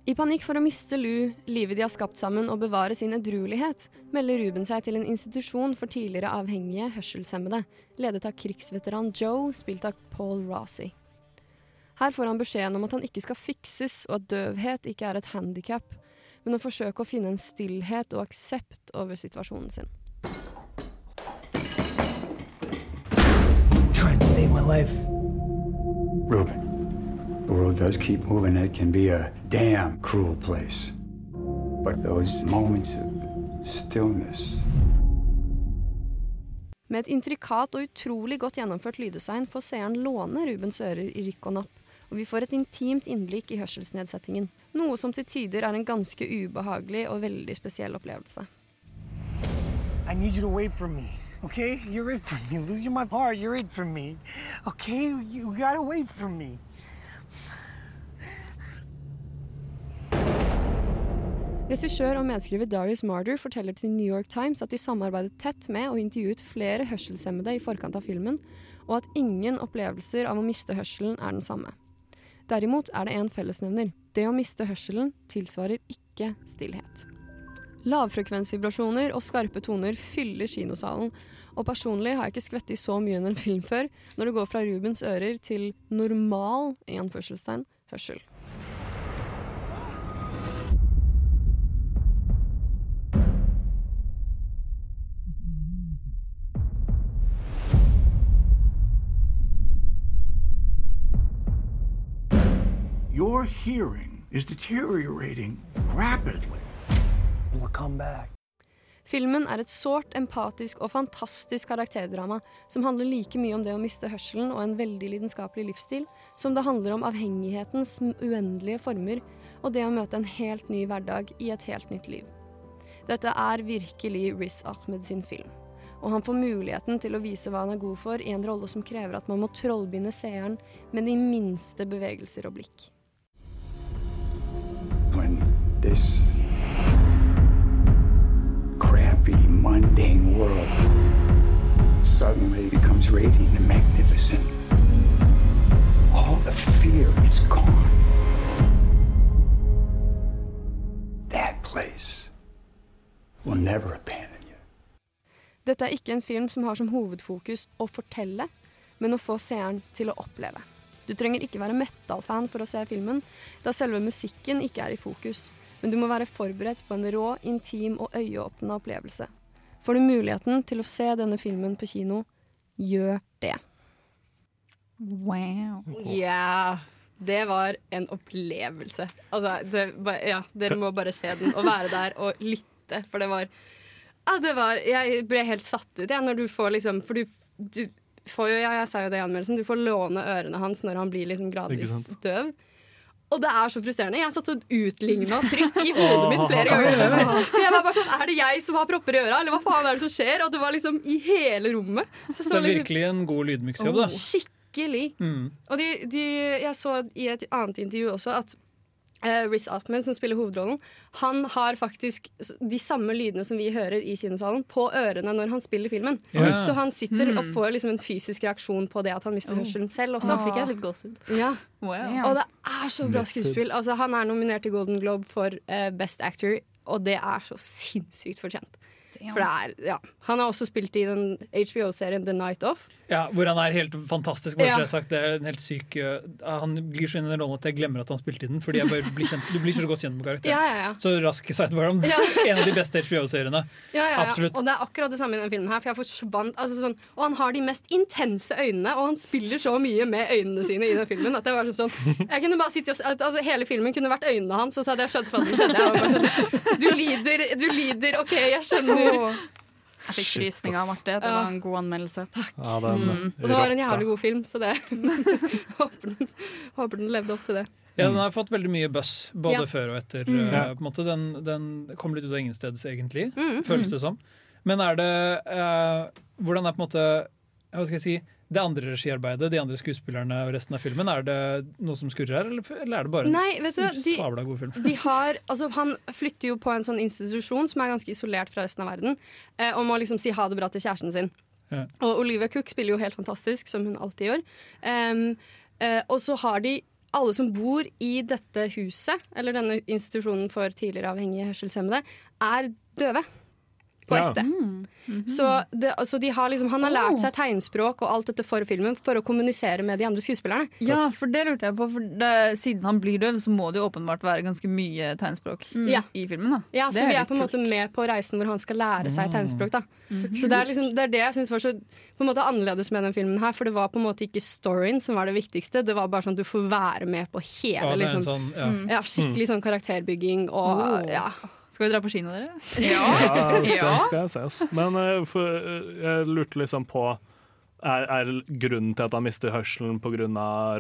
I panikk for å miste Lou, livet de har skapt sammen og bevare sin edruelighet, melder Ruben seg til en institusjon for tidligere avhengige hørselshemmede, ledet av krigsveteran Joe, spilt av Paul Rossi. Her får han beskjeden om at han ikke skal fikses, og at døvhet ikke er et handikap, men å forsøke å finne en stillhet og aksept over situasjonen sin. Try to save my life. Ruben, the world does keep moving. It can be a damn cruel place. But those moments of stillness, Med et intrikat og utrolig godt gjennomført lyddesign får seeren låne Rubens ører i rykk og napp, og vi får et intimt innblikk i hørselsnedsettingen. Noe som til tider er en ganske ubehagelig og veldig spesiell opplevelse. I need you to wait for me. Okay? You're it for me, Lou. You're my heart. You're it for me. Okay? You gotta wait for me. Regissør og medskriver Darius Marder forteller til New York Times at de samarbeidet tett med og intervjuet flere hørselshemmede i forkant av filmen, og at ingen opplevelser av å miste hørselen er den samme. Derimot er det en fellesnevner. Det å miste hørselen tilsvarer ikke stillhet. Lavfrekvensvibrasjoner og skarpe toner fyller kinosalen, og personlig har jeg ikke skvettet så mye under en film før, når det går fra Rubens ører til normal i anførselstegn, hørsel. Your hearing is deteriorating rapidly. We'll come back. Filmen er et sårt, empatisk og fantastisk karakterdrama som handler like mye om det å miste hørselen og en veldig lidenskapelig livsstil, som det handler om avhengighetens uendelige former og det å møte en helt ny hverdag i et helt nytt liv. Dette er virkelig Riz Ahmed sin film. Og han får muligheten til å vise hva han er god for i en rolle som krever at man må trollbinde seeren med de minste bevegelser og blikk. When this crappy, mundane world suddenly becomes radiant and magnificent, all the fear is gone. That place will never abandon. Dette er ikke en film som har som hovedfokus å fortelle, men å få seeren til å oppleve. Du trenger ikke være metal-fan for å se filmen, da selve musikken ikke er i fokus. Men du må være forberedt på en rå, intim og øyeåpnende opplevelse. Får du muligheten til å se denne filmen på kino, gjør det. Wow. Ja, det var en opplevelse. Altså, det, ja, dere må bare se den og være der og lytte, for det var ja, det var Jeg ble helt satt ut, jeg, når du får liksom For du, du får jo, ja, jeg sa jo det i anmeldelsen, du får låne ørene hans når han blir liksom Ikke gradvis sant? døv. Og det er så frustrerende. Jeg satt og utligna trykk i hodet mitt flere ganger. For jeg var bare sånn, Er det jeg som har propper i øra, eller hva faen er det som skjer? Og det var liksom i hele rommet. Så Det er liksom, virkelig en god lydmiksjobb, da. Skikkelig. Mm. Og de, de, jeg så i et annet intervju også at uh, Riz Altman, som spiller hovedrollen, han har faktisk de samme lydene som vi hører i kinosalen, på ørene når han spiller filmen. Yeah. Så han sitter Mm. og får liksom en fysisk reaksjon på det at han mister hørselen selv også. Nå fikk jeg litt gåsehud. Ja. Wow. Og det er så bra skuespill. Altså, han er nominert til Golden Globe for uh, Best Actor, og det er så sinnssykt fortjent. For det er, ja. Han har også spilt i den HBO-serien The Night Off. Ja, hvor han er helt fantastisk. Bare Ja. sagt. Det er en helt syk Han glir så inn i den rollen at jeg glemmer at han spilte i den. Fordi jeg bare blir kjent, Du blir så godt kjent med karakteren. Ja, ja, ja. Så rask sidebar Ja. en av de beste HBO-seriene. Ja, ja, ja. Absolutt. Og det er akkurat det samme i denne filmen her. For jeg forsvant, altså sånn, og han har de mest intense øynene, og han spiller så mye med øynene sine i den filmen. At det var sånn, jeg kunne bare sitte og, at, altså, Hele filmen kunne vært øynene hans, og så hadde jeg skjønt hva som skjedde. Sånn, du lider, du lider, OK, jeg skjønner. Jeg fikk frysninger av. Marte. Det var en god anmeldelse. Ja, den Mm. Og det var en jævlig god film, så det håper, den, håper den levde opp til det. Ja, Den har fått veldig mye buzz, både Ja. før og etter. Mm. uh, på en måte. Den, den kom litt ut av ingensteds, egentlig, Mm, føles mm. det som. Men er det uh, Hvordan er på en måte Hva skal jeg si det andre regiarbeidet, de andre skuespillerne og resten av filmen, er det noe som skurrer her, eller, eller er det bare Nei, en du, sabla god film? De har, altså Han flytter jo på en sånn institusjon som er ganske isolert fra resten av verden, eh, og må liksom si ha det bra til kjæresten sin. Ja. Og Olivia Cook spiller jo helt fantastisk, som hun alltid gjør. Um, eh, og så har de alle som bor i dette huset, eller denne institusjonen for tidligere avhengige hørselshemmede, er døve. På Ja. ekte. Mm. Så det, altså de har liksom, han har lært seg tegnspråk og alt dette for filmen for å kommunisere med de andre skuespillerne. Ja, for det lurte jeg på. For det, siden han blir døv, så må det jo åpenbart være ganske mye tegnspråk mm. i filmen. da Ja, Det så vi er på en måte med på reisen hvor han skal lære seg Mm. tegnspråk. da Så Så det er, liksom, det er det jeg syns var så på en måte annerledes med den filmen her. For det var på en måte ikke storyen som var det viktigste, det var bare sånn at du får være med på hele Ja, liksom, sånn, ja. mm. ja, skikkelig sånn karakterbygging og Oh. ja. Skal vi dra på kino, dere? Ja, den Ja. skal jeg se. ass. Men eh, for, eh, jeg lurte liksom på er, er grunnen til at han mister hørselen pga.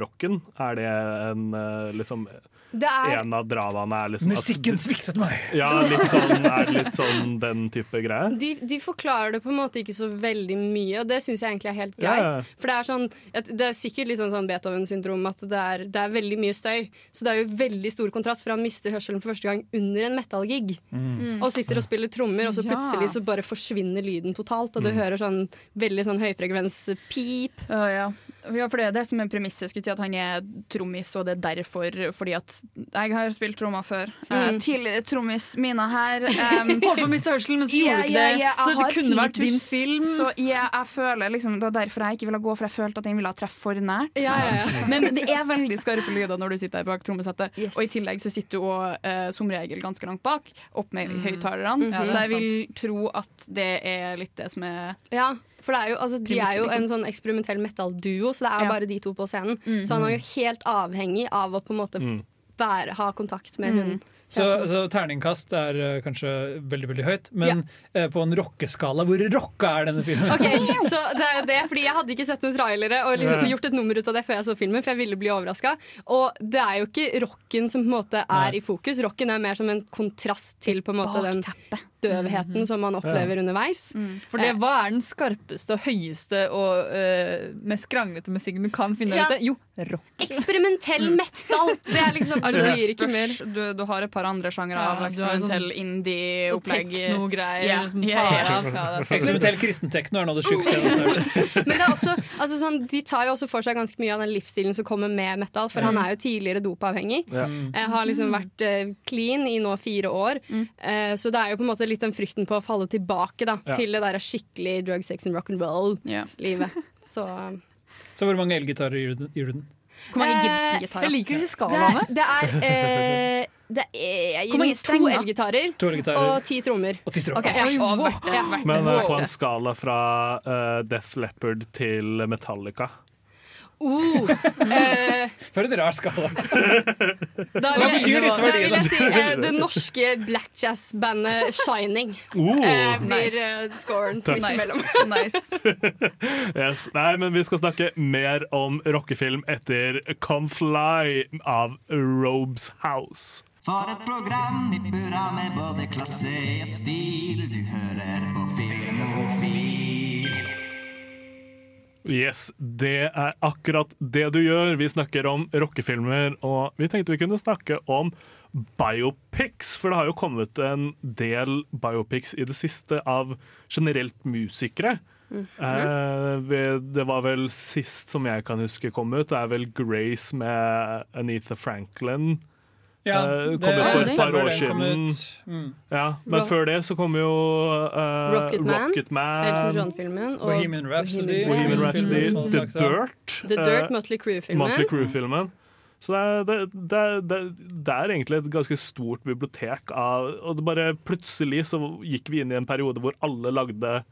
rocken? Er det en eh, liksom er En av dramaene er liksom at- Musikken sviktet meg! Ja, litt sånn, er litt sånn den type greier. de, de forklarer det på en måte ikke så veldig mye, og det syns jeg egentlig er helt greit. ja. For det er, sånn, det er sikkert litt sånn, sånn Beethoven-syndrom at det er, det er veldig mye støy. Så det er jo veldig stor kontrast, for han mister hørselen for første gang under en metal-gig. Mm. Og sitter og spiller trommer, og så plutselig så bare forsvinner lyden totalt. Og du Mm. hører sånn veldig sånn høyfrekvens pip. Ja, ja. for det er det som er premisset. Skulle si at han er trommis, og det er derfor fordi at jeg har spilt trommer før. Mm. Uh, tidligere trommis Mina her. Um, Holdt på å miste hørselen, men så gjorde du ikke det. Så det kunne vært din film. Så jeg, føler liksom, Det var derfor jeg ikke ville gå, for jeg følte at den ville ha treff for nært. Ja, ja, ja. Men det er veldig skarpe lyder når du sitter her bak trommesettet. Og i tillegg så sitter du og, uh, som regel ganske langt bak, opp med Mm. høyttalerne. Mhm. Så jeg vil tro at det er litt det som er Ja, for det er jo, altså, de er jo en liksom. sånn eksperimentell metal-duo, så det er jo Ja. bare de to på scenen. Mm. Så han er jo helt avhengig av å på en måte Mm. være, ha kontakt med Mm. hunden. Så, så terningkast er uh, kanskje veldig veldig høyt, men eh, på en rockeskala, hvor rocka er denne filmen? Ok, så det er jo det, fordi Jeg hadde ikke sett noen trailere og liksom gjort et nummer ut av det før jeg så filmen, for jeg ville bli overraska. Og det er jo ikke rocken som på en måte er Nei. i fokus. Rocken er mer som en kontrast til på en måte den døvheten som man opplever underveis. For det, hva er den skarpeste og høyeste og uh, mest kranglete musikken du kan finne Ja. ut av? Jo, rock. Eksperimentell metal! Det er liksom Altså, Det blir ikke mer. du, du har et par andre sjangere Ja, av du eksperimentell sånn- indie-opplegg. teknogreier Ja, som ja, tar ja. Ja, det er sant. Eksperimentell kristentekno er noe av det sjukeste jeg har sett. Men det er også, altså sånn, de tar jo også for seg ganske mye av den livsstilen som kommer med metal, for han er jo tidligere dopavhengig. Ja. Jeg har liksom vært uh, clean i nå fire år, uh, så det er jo på en måte litt den frykten på å falle tilbake da, Ja. til det der skikkelig drug, sex and rock and roll-livet. Så Så hvor mange elgitarer gir du den-? Hvor mange Eh, Gibson-gitarer? Jeg liker disse det skalaene. er, det er, eh, det er Jeg gir to elgitarer og ti trommer. Og ti trommer. Okay. ja. Wow. Ja. Men eh, på en skala fra uh, Death Leopard til Metallica Uh, eh, For en rar skala. da vil, jeg, da vil jeg si eh, det norske black jazz-bandet Shining Oh. eh, blir eh, scoren Takk. midt imellom. Nice. yes. Nei, men vi skal snakke mer om rockefilm etter Come Fly av Robes House. For et program i burra med både klasse og stil. Du hører på Filmofil. Yes, det er akkurat det du gjør. Vi snakker om rockefilmer, og vi tenkte vi kunne snakke om biopics. For det har jo kommet en del biopics i det siste av generelt musikere. Eh, det var vel sist som jeg kan huske kom ut. Det er vel Grace med Anita Franklin. Ja, eh, det- kom ut for et par år siden. Mm. Ja, men Ro- før det så kom jo uh, Rocket Man, Rocket Man Elton John-filmen. og Bohemian Rhapsody. Bohemian Filmen Rhapsody, som The. Dirt. The Dirt, eh, Motley Crue-filmen. Så det er, det, det, det, det er egentlig et ganske stort bibliotek av Og det bare plutselig så gikk vi inn i en periode hvor alle lagde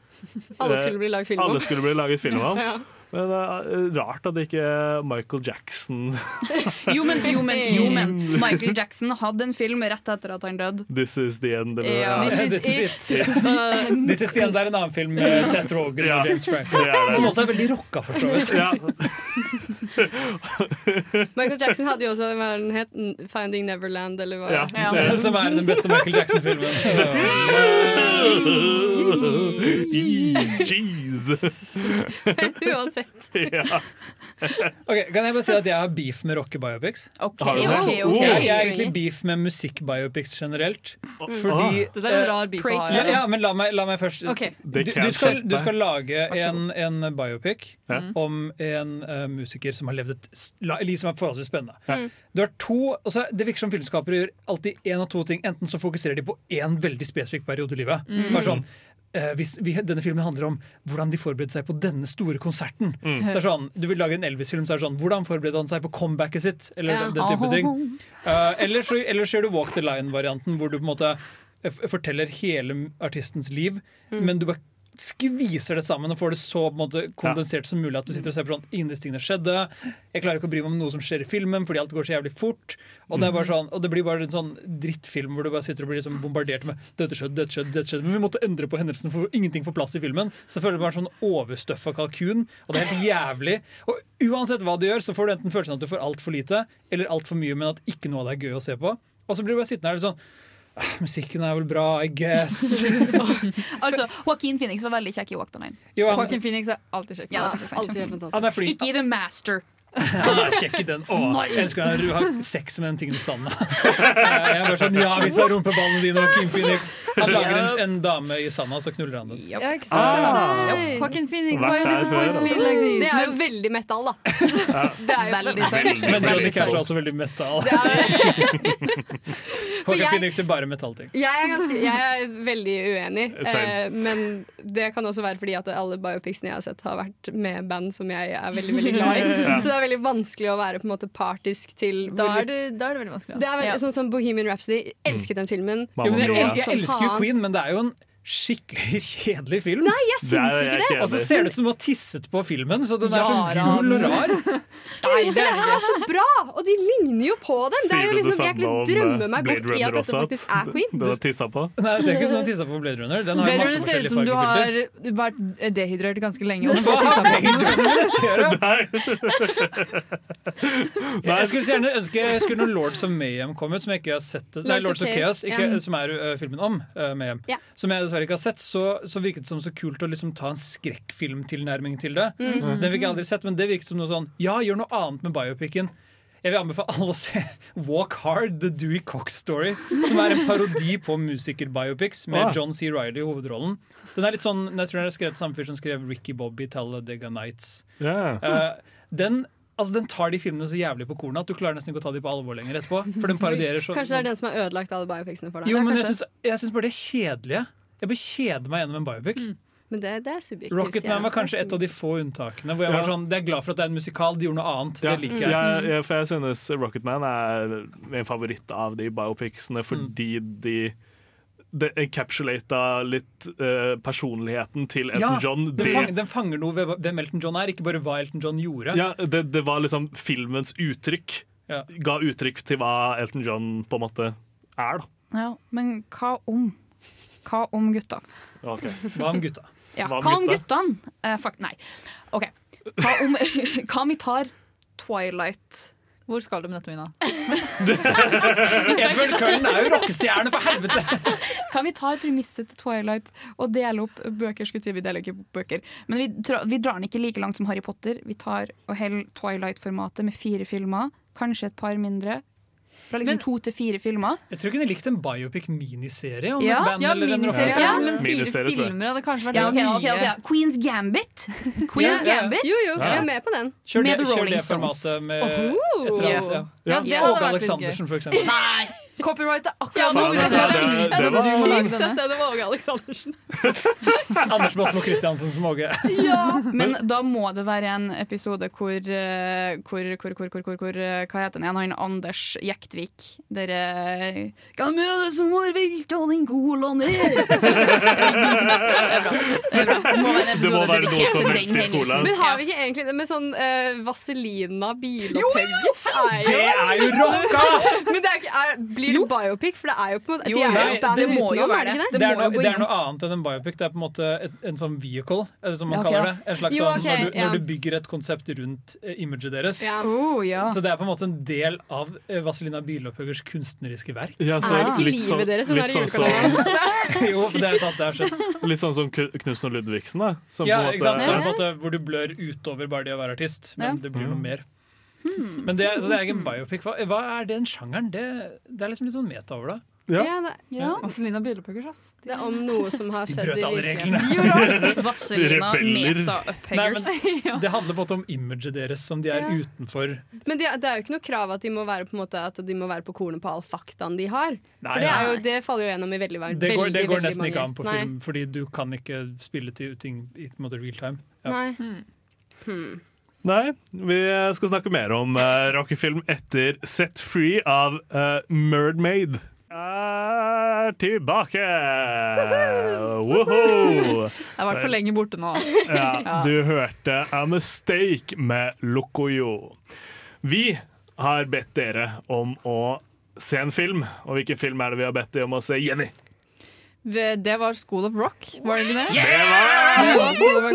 Alle skulle bli laget film om. Alle skulle bli laget film om. Ja. Men det er rart at det ikke er Michael Jackson Jo men, jo, men, jo, men Michael Jackson hadde en film rett etter at han døde. This is the end. Eller, Ja. This is it. This is it. This is the end er en annen film med Seth Rogen og James det. Som også er veldig rocka, for så vidt. Ja. Michael Jackson hadde jo også hva den het, Finding Neverland, eller hva? Ja. Som er den beste Michael Jackson-filmen. Jesus. Uansett. ja. Ok, Kan jeg bare si at jeg har beef med rockebiopics? Okay, okay, okay. det? ok, ok. Jeg, har egentlig beef med musikkbiopics generelt. Fordi Dette er en rar beef å ha, ja, ja. ja, men la meg, la meg først du, du, skal, du skal lage en, en biopic Ja. om en uh, musiker som har levd et liv som er forholdsvis spennende. Ja. Du har to, altså Det virker som filmskapere gjør alltid én av to ting. Enten så fokuserer de på én veldig spesifikk periode i livet. Mm. Bare sånn, eh, hvis vi, denne filmen handler om hvordan de forberedte seg på denne store konserten. Mm. Det er sånn, Du vil lage en Elvis-film, så er det sånn Hvordan forberedte han seg på comebacket sitt? Eller Ja. den, den type ting. Uh, eller, så, eller så gjør du Walk the Line-varianten, hvor du på en måte f forteller hele artistens liv, Mm. men du bare skviser det sammen og får det så på en måte, kondensert som mulig at du sitter og ser på sånn Ingen disse tingene skjedde. Jeg klarer ikke å bry meg om noe som skjer i filmen, fordi alt går så jævlig fort. Og det, sånn, og det blir bare en sånn drittfilm hvor du bare sitter og blir liksom bombardert med dette skjedde, dette skjedde, dette skjedde. Men vi måtte endre på hendelsen, for ingenting får plass i filmen. Så føler du bare en sånn overstøffa kalkun, og det er helt jævlig. Og uansett hva du gjør, så får du enten følelsen at du får altfor lite, eller altfor mye, men at ikke noe av det er gøy å se på. Og så blir du bare sittende her sånn «Ah, Musikken er vel bra, I guess. Altså, Joaquin Phoenix var veldig kjekk i Walk the Line. Jo, han- Joaquin Phoenix er alltid kjekk. Ja. Alltid helt fantastisk. Han er flink. Ikke i The Master. Han er kjekk i den. Åh, jeg elsker når Du har sex med den tingen i sanda. Jeg er bare sånn, ja, vis meg rumpeballene dine, Kim Phoenix. Han lager en, en dame i sanda, så knuller han den. Ja, ikke sant? Ah. Ja. Joaquin Phoenix var jo der disse var. Det er jo veldig metal, da. Det er jo Veldig sant. Men Johnny Cash er også veldig metal. Det er- Joaquin Phoenix er bare metallting. Jeg er, ganske, jeg er veldig uenig, eh, men det kan også være fordi at alle biopicsene jeg har sett, har vært med band som jeg er veldig veldig glad i. Så det er veldig vanskelig å være på en måte partisk til Da er det, da er det veldig vanskelig. Det er veldig, Ja. Sånn som Bohemian Rhapsody. Elsket den filmen. Jo, men jeg, jeg, jeg elsker jo. Queen, men det er jo en skikkelig kjedelig film. Nei, jeg syns jeg ikke det. Og så ser det ut som du har tisset på filmen, så den er sånn gul og rar. Skuespillere er så bra, og de ligner jo på dem. Det er jo Sier liksom, Jeg om drømmer meg bort i at dette faktisk er Queen. Den har tissa på? Nei, det ser ikke ut som har tissa på Blade Runner. Den har Blade masse Runner ser ut som du har vært dehydrert ganske lenge. Og Hva har Blade den. Runner Nei. Nei. Jeg skulle så gjerne ønske jeg skulle noen Lords of Mayhem kom ut, som jeg ikke har sett. Nei, Lords of Chaos, ikke, ja. som er uh, filmen om uh, Mayhem. Ja. Som jeg dessverre ikke har sett. Så, så virket det som så kult å liksom ta en skrekkfilmtilnærming til det. Mhm. Den fikk jeg aldri sett, men det virket som noe sånn Ja, gjør noe annet med biopicen. Jeg vil anbefale alle å se Walk Hard, The Dewey Cox Story. Som er en parodi på musikerbiopics med Ah. John C. Riley i hovedrollen. Den er litt sånn, jeg tror den er skrevet samme fyr som skrev Ricky Bobby, Talladega Nights. Yeah. Uh, den, altså, den tar de filmene så jævlig på kornet at du klarer nesten ikke å ta de på alvor lenger etterpå. For den parodierer så, Kanskje det er den som har ødelagt alle biopicsene for deg. Jo, men jeg syns, jeg syns bare de er kjedelige. Jeg bør kjede meg gjennom en biopic. Men det, det er subjektivt. Rocketman ja. var kanskje et av de få unntakene hvor jeg Ja. var sånn, det er glad for at det er en musikal. De gjorde noe annet. Ja, Det liker jeg. jeg, jeg, for jeg synes Rocketman er min favoritt av de biopicsene fordi de det encapsulata litt uh, personligheten til Elton Ja, John. den, Det- fang, den fanger noe ved hvem Elton John er, ikke bare hva Elton John gjorde. Ja, det, det var liksom filmens uttrykk. Ja. Ga uttrykk til hva Elton John på en måte er, da. Ja, men hva om? Hva om gutta? Okay. Hva om gutta? Ja, Hva om hva om gutta? guttene? Uh, fuck, nei. OK. Hva om, hva om vi tar Twilight? Hvor skal du med dette, Mina? Edvard Cullen er jo rockestjerne, for helvete! Kan vi ta premisset til Twilight og dele opp bøker? Skulle si vi deler ikke opp bøker Men vi, tra- vi drar den ikke like langt som Harry Potter. Vi tar og holder Twilight-formatet med fire filmer. Kanskje et par mindre. Fra liksom Men- to til fire filmer. Jeg tror jeg kunne likt en biopic-miniserie Ja. Ja, miniserie, ja, men fire Miniserie, filmer hadde kanskje vært Ja, okay, okay, ok, ok. Queen's Gambit. Queen's. Gambit. Jo, jo, jeg er med på den. Kjør Med det, The kjør det Stones. formatet med et eller annet. Ja. Ja, Åge Aleksandersen, for eksempel. Nei! Copyright er akkurat Ja, det- det- det- det var- Sykt sett det, det var Åge Aleksandersen. Anders Båtsmo Christiansen som Åge. Men da må det være en episode hvor, eh, hvor, hvor, hvor, hvor, hvor, hvor eh, Hva heter den igjen? Han Anders Jektvik. Dere og ned. Det er. Det som har velta må være en Det må være noe som velter den cola. Men har vi ikke egentlig det med sånn uh, Vaselina bilopphuggers? Det er jo rocka! Men det er ikke, er, blir det biopic? For det er jo på en måte Jo, De er nei, jo det må jo være er det det. det? Det er, noe, det er noe annet enn en biopic. Det er på en måte et, en sånn vehicle, eller som man okay, kaller det. En slags Jo, sånn, når, du, ja. når du bygger et konsept rundt uh, imaget deres. Ja. Oh, ja. Så det er på en måte en del av uh, Vazelina Bilopphøggers kunstneriske verk. Ja, så Er ikke litt livet sånn- deres som litt der sånn som- julekalenderen? jo, det er sant, det er sant. Litt sånn som Knutsen og Ludvigsen, da. Som Ja, på en ikke sant? Så er måte, på en måte hvor du blør utover bare det å være artist, men Ja. det blir noe Mm. Mer. Men det, så det er ikke en biopic. Hva, hva er den sjangeren? Det, det er liksom litt sånn meta over det. Ja. Ja, det, Ja. Vazelina Bilopphøggers, ass. det er om noe som har De skjedd brøt i alle virkeligheten. reglene. Vazelina meta-upphuggers. Det handler på en måte om imaget deres som de er Ja. utenfor. Men det, det er jo ikke noe krav at de må være på, måte, at de må være på kornet på all faktaen de har. Nei, For det, er jo, det faller jo gjennom i veldig, veldig, Det går, det går nesten nesten ikke an på Nei. film, fordi du kan ikke spille til ting i real time. Ja. Nei. Hmm. Nei, vi skal snakke mer om uh, rockefilm etter Set Free av uh, Mermaid. Er tilbake! Woho! Jeg har vært for lenge borte nå. ass. Ja, du hørte A Mistake med Lokoyo. Vi har bedt dere om å se en film. Og hvilken film er det vi har bedt dere om å se? Jenny! Det var School of Rock, var det ikke det? Var Det var.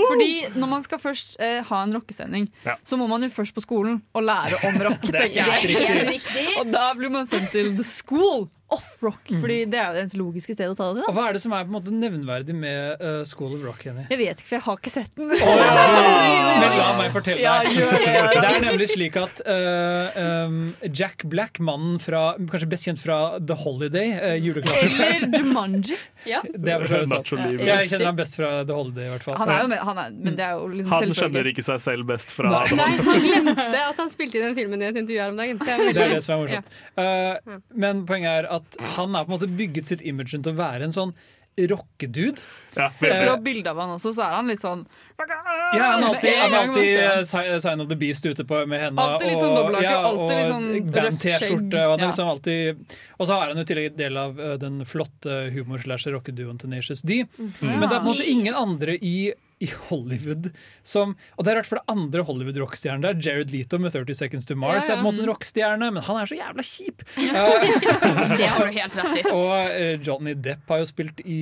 Fordi når man skal først eh, ha en rockesending, Ja. så må man jo først på skolen og lære om rock. Det er helt riktig. Og da blir man sendt til The School of Rock, Fordi det er jo det eneste logiske stedet å ta det Da. Og hva er det som er på en måte nevnverdig med uh, School of Rock? Henny? Jeg vet ikke, for jeg har ikke sett den. Men la meg fortelle Ja, gjør det. Det er nemlig slik at uh, um, Jack Black, mannen fra Kanskje best kjent fra The Holiday, uh, juleklassen. Eller Jumanji. Ja. Det er for så vidt sant. Jeg kjenner ham best fra The Holiday, i hvert fall. Han er jo med, han er, men det er jo liksom Han skjønner ikke seg selv best fra Nei. Nei, han glemte at han spilte i den filmen i et intervju her om dagen. Det er Det er det som er morsomt. Uh, men poenget er at han har på en måte bygget sitt image rundt å være en sånn rockedude. Ja, du på bildet av han også, så er han litt sånn Ja, han er alltid, han er alltid Sign of the Beast ute på, med hendene. Alltid litt sånn dobbelthake, alltid litt sånn røft band-T-skjorte. skjegg. Og, Ja. liksom alltid- og så er han jo i tillegg del av uh, den flotte humor-slash-rockeduoen Tenacious D. Men det er på en måte ingen andre i i Hollywood som Og det er rart, for det andre Hollywood-rockestjernen der, Jared Leto med 30 Seconds to Mars, Ja, ja. er på en måte en rockestjerne, men han er så jævla kjip! Det har du helt rett i. Og eh, Johnny Depp har jo spilt i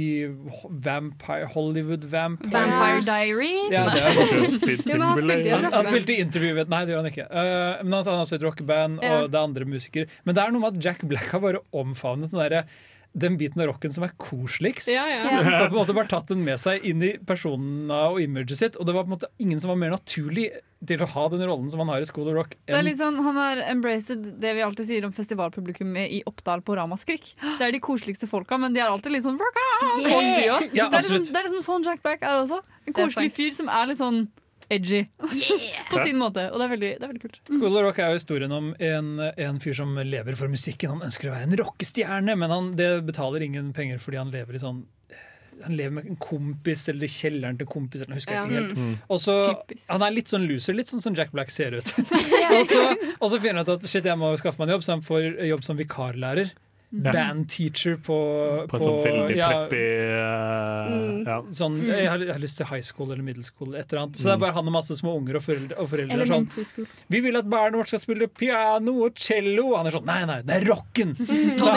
Vampire, Hollywood Vampire Vampire Diaries. Ja, det er også Jo, han spilte i han, han spilte i Interview Nei, det gjør han ikke. Eh, men han han har også et rockeband, og det er andre musikere. Men det er noe med at Jack Black har bare omfavnet den derre den biten av rocken som er koseligst. Ja, ja. Og på en måte bare tatt den med seg inn i personene og imaget sitt. Og det var på en måte ingen som var mer naturlig til å ha den rollen som han har i School of Rock. Det er litt sånn, Han har embraced det vi alltid sier om festivalpublikummet i Oppdal på Ramaskrik. Det er de koseligste folka, men de er alltid litt sånn rock on, folk. Ja, det, er liksom, det er liksom sånn Jack Black er også. En koselig fyr som er litt sånn edgy. På sin måte. Og det er veldig, det er veldig kult. School of Rock er jo historien om en, en fyr som lever for musikken. Han ønsker å være en rockestjerne, men han det betaler ingen penger fordi han lever i sånn han lever med en kompis eller i kjelleren til kompis. Eller, jeg husker Ja. ikke helt. Mm. Også, han er litt sånn loser, litt sånn som Jack Black ser ut. og, så, og så finner han ut at shit, jeg må skaffe meg en jobb, så han får jobb som vikarlærer. Ja. Band teacher på, På sånn veldig ja, preppy uh, ja. Sånn, jeg, har, jeg har lyst til high school eller middle school. Et eller annet. Så det er bare han og masse små unger og foreldre. Og foreldre sånn, vi vil at barnet vårt skal spille piano og cello. Han er sånn Nei, nei, det er rocken! Så,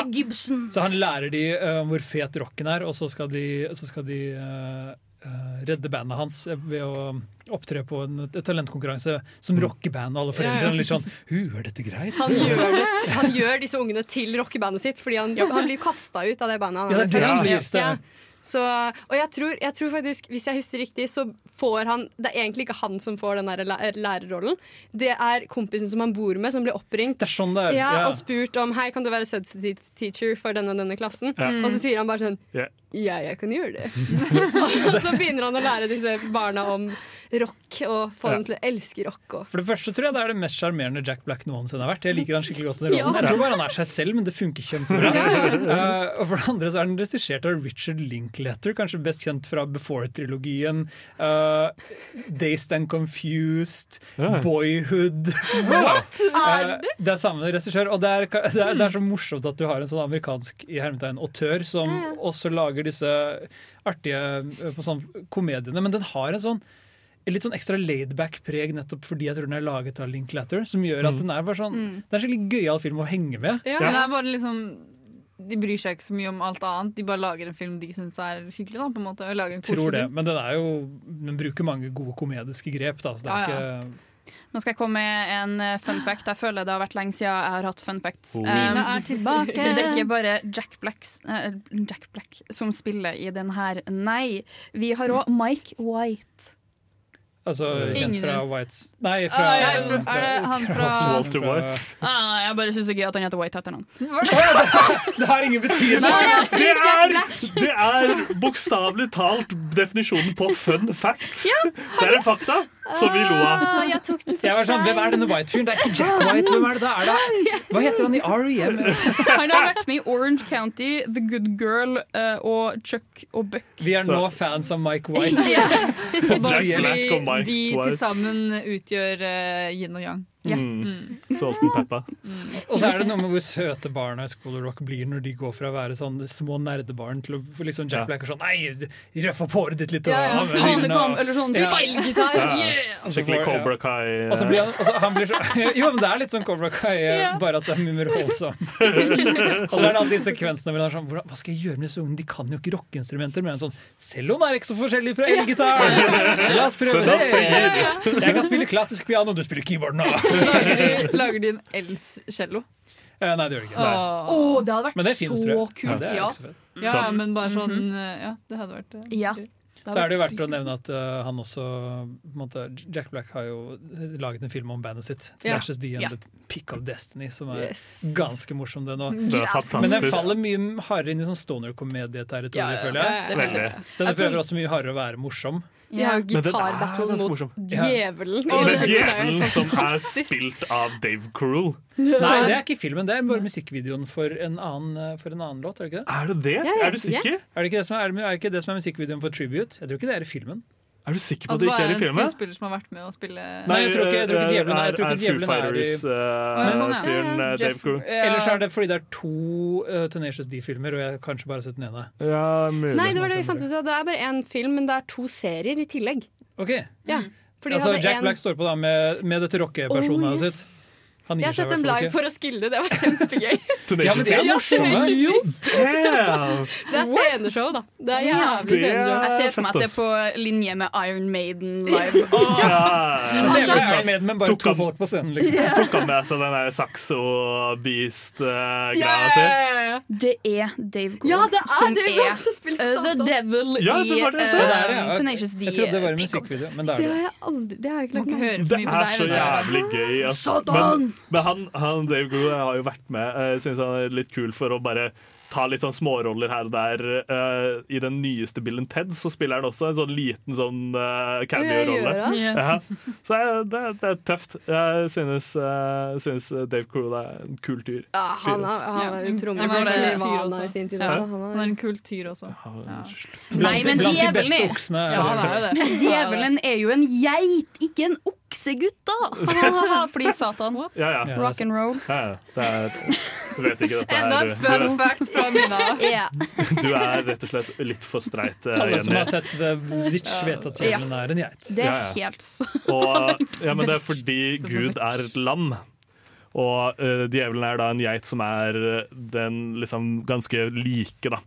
så han lærer de uh, hvor fet rocken er, og så skal de, så skal de uh, uh, redde bandet hans ved å opptre på en talentkonkurranse som rockeband. Og alle foreldrene er litt sånn Hu, er dette greit? Han gjør, det, han gjør disse ungene til rockebandet sitt, fordi han, han blir kasta ut av det bandet. Han Ja, det er det han blir. Så, og jeg tror, jeg tror faktisk, hvis jeg husker riktig, så får han Det er egentlig ikke han som får den der lærerrollen. Det er kompisen som han bor med, som blir oppringt Det er sånn det er. ja, ja. og spurt om Hei, kan du være substitute teacher for denne denne klassen. Ja. Og så sier han bare sånn yeah. Ja, jeg kan gjøre det. og så begynner han å lære disse barna om rock, og få Ja. dem til å elske rock. Og For det første tror jeg det er det mest sjarmerende Jack Black noensinne har vært. Jeg liker han skikkelig godt i rollen. Ja. Jeg tror bare han er seg selv, men det funker kjempebra. uh, og for det andre så er den regissert av Richard Linklater, kanskje best kjent fra Before-trilogien. uh, Dazed and Confused, yeah. Boyhood. What? er det Det er samme regissør. Og det er, det, er, det er så morsomt at du har en sånn amerikansk i hermetegn autør som også lager disse artige eh, på sånn komediene. Men den har en sånn litt sånn ekstra laidback-preg nettopp fordi jeg tror den er laget av Linklater. Som gjør at Mm. den er bare sånn Mm. Det er en skikkelig gøyal film å henge med. Ja, ja. Den er bare liksom De bryr seg ikke så mye om alt annet. De bare lager en film de syns er hyggelig. da, på en måte og lager en Tror det, film. Men den er jo Den bruker mange gode komediske grep. Da, så det er Ja, ja. ikke Nå skal jeg komme med en eh, fun fact. Jeg føler det har vært lenge siden jeg har hatt fun facts. Oh. Um, Mina er tilbake. Det er ikke bare Jack, Blacks, uh, Jack Black som spiller i den her. Nei, vi har òg Mike White. Altså Ingen- kjent fra Whites Nei, fra, Ah, ja, fra- er det han fra- Walter White. Ah, jeg bare syns det er gøy at han heter White etter noen. Det har ingen betydning! Det er, det er bokstavelig talt definisjonen på fun fact. Det er en fakta som vi lo av. Ah, jeg tok den Jeg var sånn, Hvem er denne White-fyren? Det er ikke Jack White. Hvem er det da? Er det? Hva heter han i REM? Han har vært med i Orange County, The Good Girl eh, og Chuck og Buck. Vi er nå fans av Mike White. Jack Black og Mike de til sammen utgjør uh, yin og yang. Ja. Mm. Salt and pepper. Og så er det noe med hvor søte barna i School of Rock blir når de går fra å være sånn små nerdebarn til å få liksom Jack Black er sånn Nei, røff opp håret ditt litt. og Ja, ja. kom, og- eller sånn Ja. style-gitar. Yeah! Skikkelig. Cobra Kai. Og så blir han, altså, han blir så, jo, men det er litt sånn Cobra Kai, eh, bare at det er mye mer holdsom. og så er det alle de sekvensene hvor han er sånn Hva skal jeg gjøre med disse ungene? De kan jo ikke rockeinstrumenter. Men han sånn Celloen er ikke så forskjellig fra elgitar! La oss prøve det! Jeg kan spille klassisk piano, du spiller keyboard nå. Lager de, lager de en Els-cello? Eh, Nei, det gjør de ikke. Åh. oh, det hadde vært Men det finnes, tror så jeg. kult. det er Ja. ikke så fett. Ja, Sånn. men bare sånn eh, Ja, det hadde vært eh, Ja. gøy. Så er det jo verdt å nevne at eh, han også på en måte, Jack Black har jo laget en film om bandet sitt. Ja. Dashes D and Ja. The Pick of Destiny, som er Yes. ganske morsom, den òg. Det er Men den fantastisk. faller mye hardere inn i sånn stoner-komedieterritorium, Ja, ja, føler jeg. definitivt. Veldig. Den prøver også mye hardere å være morsom. De har jo Men gitarbattle mot morsom. djevelen. Men Det er djevelen som er spilt av Dave Cruel. Nei, det er ikke filmen, det er bare musikkvideoen for en annen, for en annen låt. Er det ikke det? Er det det? Er du sikker? Er det ikke det som er, er det ikke det som er musikkvideoen for Tribute? Jeg tror ikke det er i filmen. Er du sikker på At at det det ikke bare er er i en filmen? skuespiller som har vært med å spille Nei, jeg tror ikke- jeg tror ikke djevelen er- er djevelen er i- uh, sånn, ja. fyren uh, Dave Jeff- Cruel. ja. Eller er det fordi det er to uh, Tenacious D-filmer, og jeg har kanskje bare sett den ene. Ja, mulig. Nei, det var det vi fant ut av. Det er bare én film, men det er to serier i tillegg. Ok, Ja, fordi altså hadde Jack en- Black står på da med, med dette rockepersonet Oh, yes. sitt. Han Jeg har sett dem live for å skille det. Var kjempegøy. Ja, men det er Ja, morsomme. Tenacious Det er sceneshow, da. Det er jævlig sceneshow. Jeg ser for meg at det er på linje med Iron Maiden live. Oh. Ja. Jeg ser for meg Iron Maiden, men bare to folk på scenen, liksom. Tok han med seg den der Saxo-beast-greia Ja, si? Det er Dave Grohl Ja, det er som Dave er som spiller uh, The. Devil Ja, det var det jeg uh, det det, ja. Tenacious D. Jeg trodde det var en Up musikkvideo, men det Det er har det. jeg aldri Det har jeg ikke lagt ikke meg høre Det for mye på er så jævlig gøy. ass. Men, men han, han Dave Grohl har jo vært med. Jeg synes han er litt kul for å bare ta litt sånn småroller her og der. Uh, I den nyeste Bill and Ted så spiller han også en sånn liten sånn uh, cameo-rolle. Ja. Så det, det er tøft. Jeg synes, uh, synes Dave Grohl er en kul tyr. Ja, han er, han er også. Han er en kul tyr også. Ja. Nei, Blant, men de djevelen beste er- oksene. Ja, det er jo det. Men djevelen er jo en geit, ikke en oksegutt, da! Fordi Satan. Ja, ja. Rock and roll. ja, ja. Det er du vet ikke, dette Enda en fun fact fra Mina. Ja. Du er rett og slett litt for streit, eh, Alle som har sett The Witch, vet at djevelen er en geit. Det er helt så Og, ja, men det er fordi Gud er et lam. Og uh, djevelen er da en geit som er eh, den liksom ganske like, da.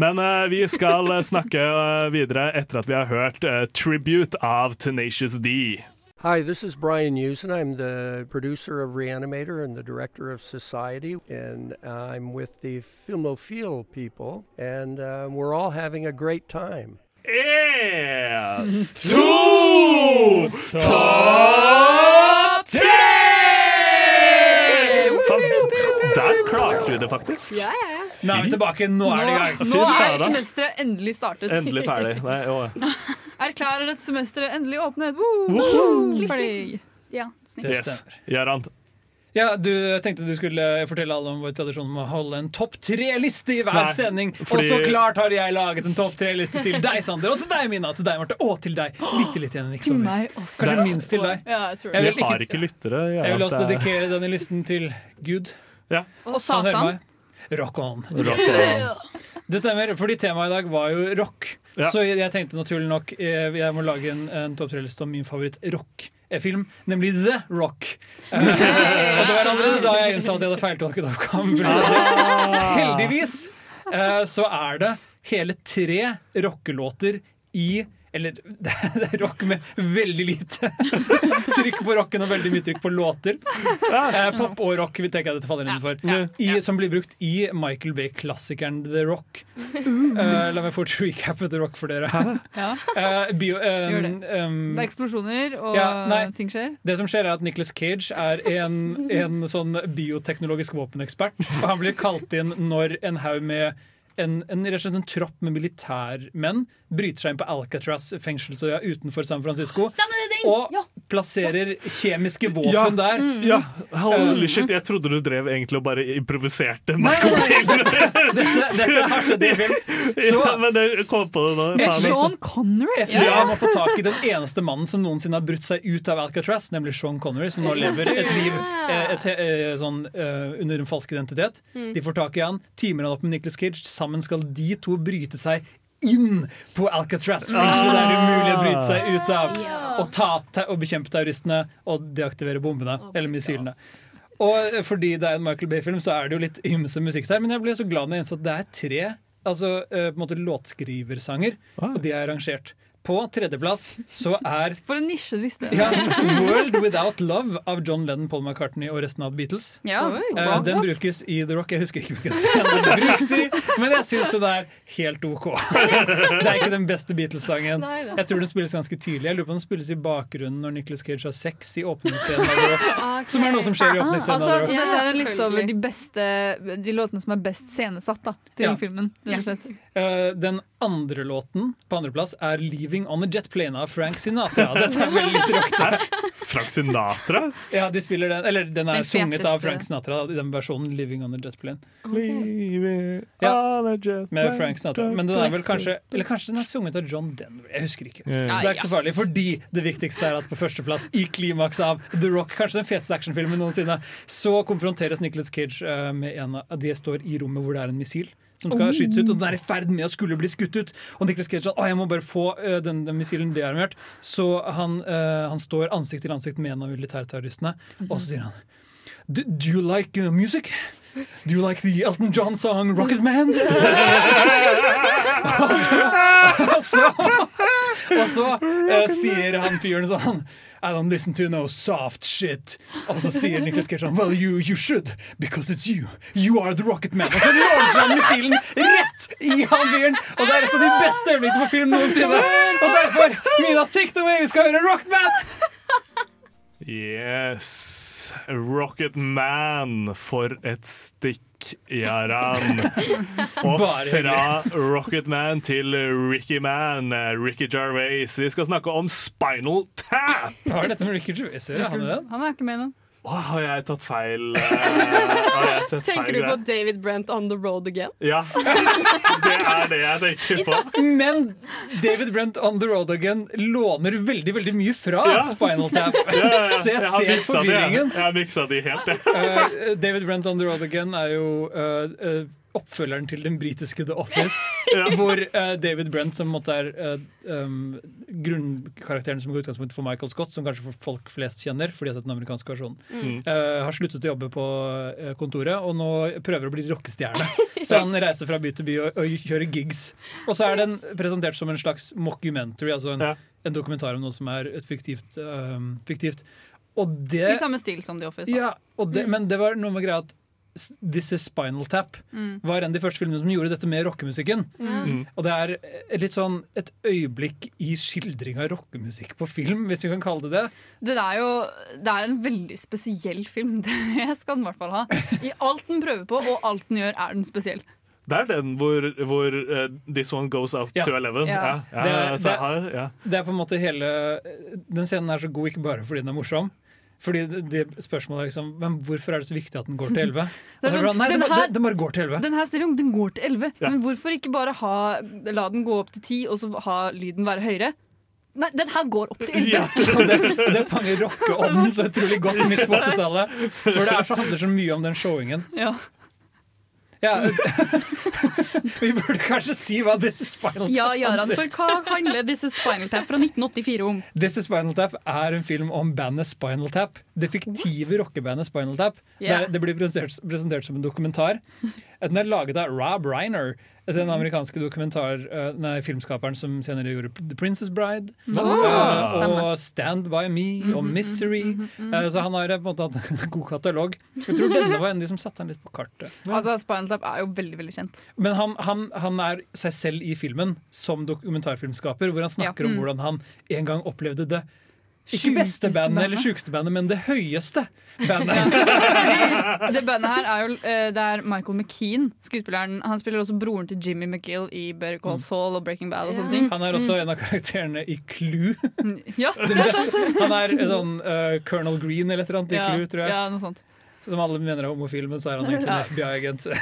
Men uh, vi skal snakke uh, videre etter at vi har hørt 'Tribute' av Tenacious D. Hi, this is Brian Usen. I'm the producer of Reanimator and the director of Society, and I'm with the Filmophile people, and uh, we're all having a great time. En, to, top tre! Der klarte vi det faktisk. Ja, ja. Nå er vi tilbake, nå er det i gang. Nå, nå er semesteret endelig startet. Endelig ferdig. Nei. Erklærer dette semesteret endelig åpnet. Woo! Woohoo! Ferdig. Ja. Det Yes. stemmer. Ja, du jeg tenkte du skulle fortelle alle om vår tradisjon med å holde en topp tre-liste i hver Nei, sending. fordi- Og så klart har jeg laget en topp tre-liste til deg, Sander. Og til deg, Mina. Til deg, Marte. Og til deg. Bitte litt igjen. Meg også. Kanskje minst til deg. Ja, jeg tror Jeg det. vil Vi har ikke- ikke lyttere. Jeg vil også er- dedikere denne listen til Gud. Ja. Og Satan. Rock on. Rock Det stemmer, fordi temaet i dag var jo rock. Ja. Så jeg tenkte naturlig nok eh, jeg må lage en, en topp tre-liste om min favoritt-rock-film, nemlig The Rock. Eh, og det var allerede da jeg innså at jeg hadde feiltolket oppgaven. Heldigvis eh, så er det hele tre rockelåter i eller det er rock med veldig lite trykk på rocken og veldig mye trykk på låter. Eh, pop og rock vil tenker jeg dette faller innenfor. I, som blir brukt i Michael Bay-klassikeren The Rock. Eh, la meg fort recappe The Rock for dere. Ja. Eh, bio, eh, Gjør det. um, Det er eksplosjoner, og Ja, nei. ting skjer. det som skjer er at Nicolas Cage er en, en sånn bioteknologisk våpenekspert. Og han blir kalt inn når en haug med en, en, en, en tropp med militærmenn bryter seg inn på Alcatraz fengsel så ja, utenfor San Francisco. Og Ja. plasserer kjemiske våpen Ja. der. Ja, holy shit, jeg trodde du drev egentlig og bare improviserte. Nei, nei, nei, dette, dette, har skjedd i film. Så ja, men jeg kom på det nå. Sean Connery! FBI må få tak i den eneste mannen som noensinne har brutt seg ut av Alcatraz, nemlig Sean Connery, som nå lever et liv et, et, et, sånn, eh, under en falsk identitet. De får tak i han, teamer han opp med Nicholas Cage. Sammen skal de to bryte seg inn på Alcatraz-fengselet, der det er umulig å bryte seg ut av. Og, ta, ta, og bekjempe terroristene og deaktivere bombene, eller missilene. Og fordi det er en Michael Bay-film, så er det jo litt ymse musikk der. Men jeg ble så glad når jeg innså at det er tre altså, eh, på en måte låtskriversanger, og de er arrangert. På tredjeplass så er For en nisjeliste. ja, 'World Without Love' av John Lennon, Paul McCartney og resten av Beatles. Ja. Eh, den brukes i The Rock. Jeg husker ikke hvilken scene den brukes i, men jeg syns den er helt OK. Det er ikke den beste Beatles-sangen. Jeg tror den spilles ganske tidlig. Jeg lurer på om den spilles i bakgrunnen når Nicholas Cage har sex i åpningsscenen Okay. Som er noe som skjer i åpningsscenen Altså, altså, så dette er en liste over de beste De låtene som er best scenesatt da, til Ja. filmen. slett. Eh, Den andre låten på andreplass er 'Leave 'Living On A Jet Plane' av Frank Sinatra. Dette er veldig litt rockete. Frank Sinatra? Ja, de spiller den, eller den er Den sunget av. Frank Sinatra i den versjonen 'Living On A Jet Plane'. Okay. Ja, Med Frank Sinatra. Men den er vel kanskje Eller kanskje den er sunget av John Denver. Jeg husker ikke. Det er ikke så farlig, fordi det viktigste er at på førsteplass i klimaks av The Rock, kanskje den feteste actionfilmen noensinne, så konfronteres Nicholas Cage eh, med en av De står i rommet hvor det er en missil. Som skal Oh. skytes ut, og den er i ferd med å skulle bli skutt ut. Og Nicholas Cage å jeg må bare få uh, den, den missilen dearmert. Så han, uh, han står ansikt til ansikt med en av militærterroristene, og så sier han do, do you like uh, music? Do you like the Elton John song Rocket Man? og så, og så, og så sier han fyren sånn I don't listen to no soft shit. Og så sier Nicholas Cage sånn Well, you, you should, because it's you. You are the rocket man. Og så launcher han missilen rett i han! Og det er et av de beste øyeblikkene på film noensinne. Og derfor, Mina, take the way, vi skal høre Rocket Man! Yes. Rocket Man, for et stikk, Jaran. Og fra Rocket Man til Ricky Man, eh, Ricky Gervais. Vi skal snakke om Spinal Tap! Hva er dette med Ricky Jarvais? Han er? Han er ikke med i den. Åh, har jeg tatt feil? eh, har jeg sett Tenker feil du på greier? David Brent on the road again? Ja. Det er det jeg tenker på. Men David Brent on the road again låner veldig veldig mye fra Ja. Spinal Tap. Ja, ja, ja. Så jeg jeg ser forvirringen. Jeg har miksa de helt, jeg. Uh, David Brent on the road again er jo uh, eh, oppfølgeren til den britiske The Office. Hvor uh, David Brent, som måtte er uh, um, grunnkarakteren som går utgangspunkt for Michael Scott, som kanskje folk flest kjenner, fordi de har sett den amerikanske versjonen, Mm. uh, har sluttet å jobbe på kontoret og nå prøver å bli rockestjerne. Så han reiser fra by til by og, og kjører gigs. Og så er den presentert som en slags mockumentary, altså en, en dokumentar om noe som er et fiktivt. fiktivt. Og det, I samme stil som The Office. Da. ja, og det, Men det var noe med greia at This is Spinal Tap Mm. var en av de første filmene som gjorde dette med rockemusikken. Mm. Og det er et litt sånn et øyeblikk i skildring av rockemusikk på film, hvis vi kan kalle det det. Det er jo det er en veldig spesiell film. Det skal den i hvert fall ha. I alt den prøver på, og alt den gjør, er den spesiell. Det er den hvor, hvor uh, This one goes up Ja. to eleven. Ja. Ja. Ja, Det er- det- ja. Det er på en måte hele Den scenen er så god ikke bare fordi den er morsom. Fordi det, det spørsmålet er liksom Men hvorfor er det så viktig at den går til 11? Den, bare, Nei, den, her- bare går til 11. Den her stereoen, den går til 11, Ja. men hvorfor ikke bare ha, la den gå opp til 10, og så ha lyden være høyere? Nei, den her går opp til 11! Ja, det, det fanger rockeånden så utrolig godt midt på 80-tallet. Hvor det er så handler så mye om den showingen. Ja. Ja, vi burde kanskje si hva This is Spinal Tap Ja, Jaran, for hva handler This is Spinal Tap fra 1984 om? This is Spinal Tap er en film om bandet Spinal Tap. Det fiktive rockebandet Spinal Tap. Yeah. Det, det blir presentert, presentert som en dokumentar. Den er laget av Rob Reiner, den amerikanske dokumentar, eh, nei, filmskaperen som senere gjorde The Princess Bride. Oh, og Stand By Me og Mhm, Misery. mhm, mhm. Eh, så han har på en måte hatt en god katalog. Jeg tror denne var en av de som satte han litt på kartet. Altså, Spinal Tap er jo veldig veldig kjent. Men han, han, han er seg selv i filmen som dokumentarfilmskaper, hvor han snakker Ja. om Mm. hvordan han en gang opplevde det ikke beste bandet eller sjukeste bandet, men det høyeste bandet. Det bandet her er jo eh, Det er Michael McKean, skuespilleren. Han spiller også broren til Jimmy McGill i Better Call Saul og Breaking Bad og sånne ting. Han er også en av karakterene i Clue. Ja, det er sant Han er sånn uh, Colonel Green eller et eller annet i Clue, tror jeg. ja, noe sånt. Som alle mener er homofil, men så er han egentlig en FBI-agent.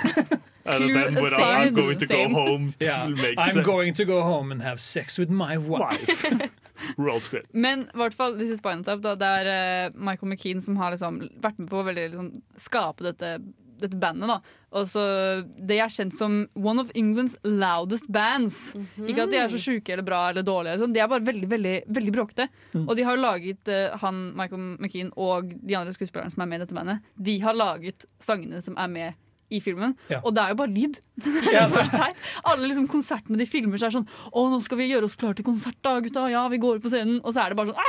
Er det den hvor I'm going to go home to Ja. make I'm going to go home and have sex with my wife. Men i hvert fall, This is Spinal Tap, da, det er uh, Michael McKean som har liksom vært med på å liksom, skape dette, dette bandet. da Og så Det er kjent som one of Englands loudest bands. Ikke at de er så sjuke eller bra eller dårlige, eller sånn. de er bare veldig veldig, veldig bråkete. Mm. Og de har laget uh, han, Michael McKean og de andre skuespillerne som er med i dette bandet, de har laget sangene som er med i filmen. Ja. Og det er jo bare lyd. Ja. Alle liksom konsertene de filmer, så er sånn Å, nå skal vi gjøre oss klar til konsert, da, gutta. Ja, vi går på scenen. Og så er det bare sånn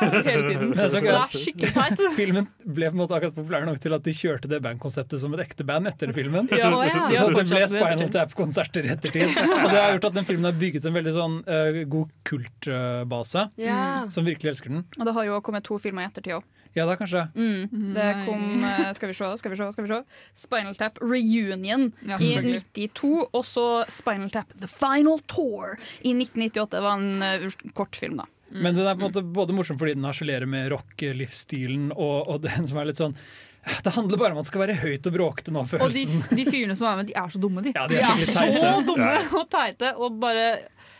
hele tiden. Det er så Det er skikkelig teit. Filmen ble på en måte akkurat populær nok til at de kjørte det bandkonseptet som et ekte band etter filmen. Ja. Å, ja. Så det ble Spinal. Tap-konserter i ettertid. Og det har gjort at den filmen har bygget en veldig sånn uh, god kultbase. Ja. Som virkelig elsker den. Og det har jo kommet to filmer i ettertid òg. Ja da, kanskje. Mm. Det kom eh, Skal vi se, skal vi se, skal vi se. Spinal Tap Reunion Ja, i 92, og så Spinal Tap The Final Tour i 1998. Det var en uh, kortfilm, da. Men den er på en måte både morsom fordi den harselerer med rock-livsstilen, og, og den som er litt sånn Det handler bare om at det skal være høyt og bråkete nå, følelsen. Og de, de fyrene som er med, de er så dumme, de. Ja, de er skikkelig så teite. dumme Ja. og teite. Og bare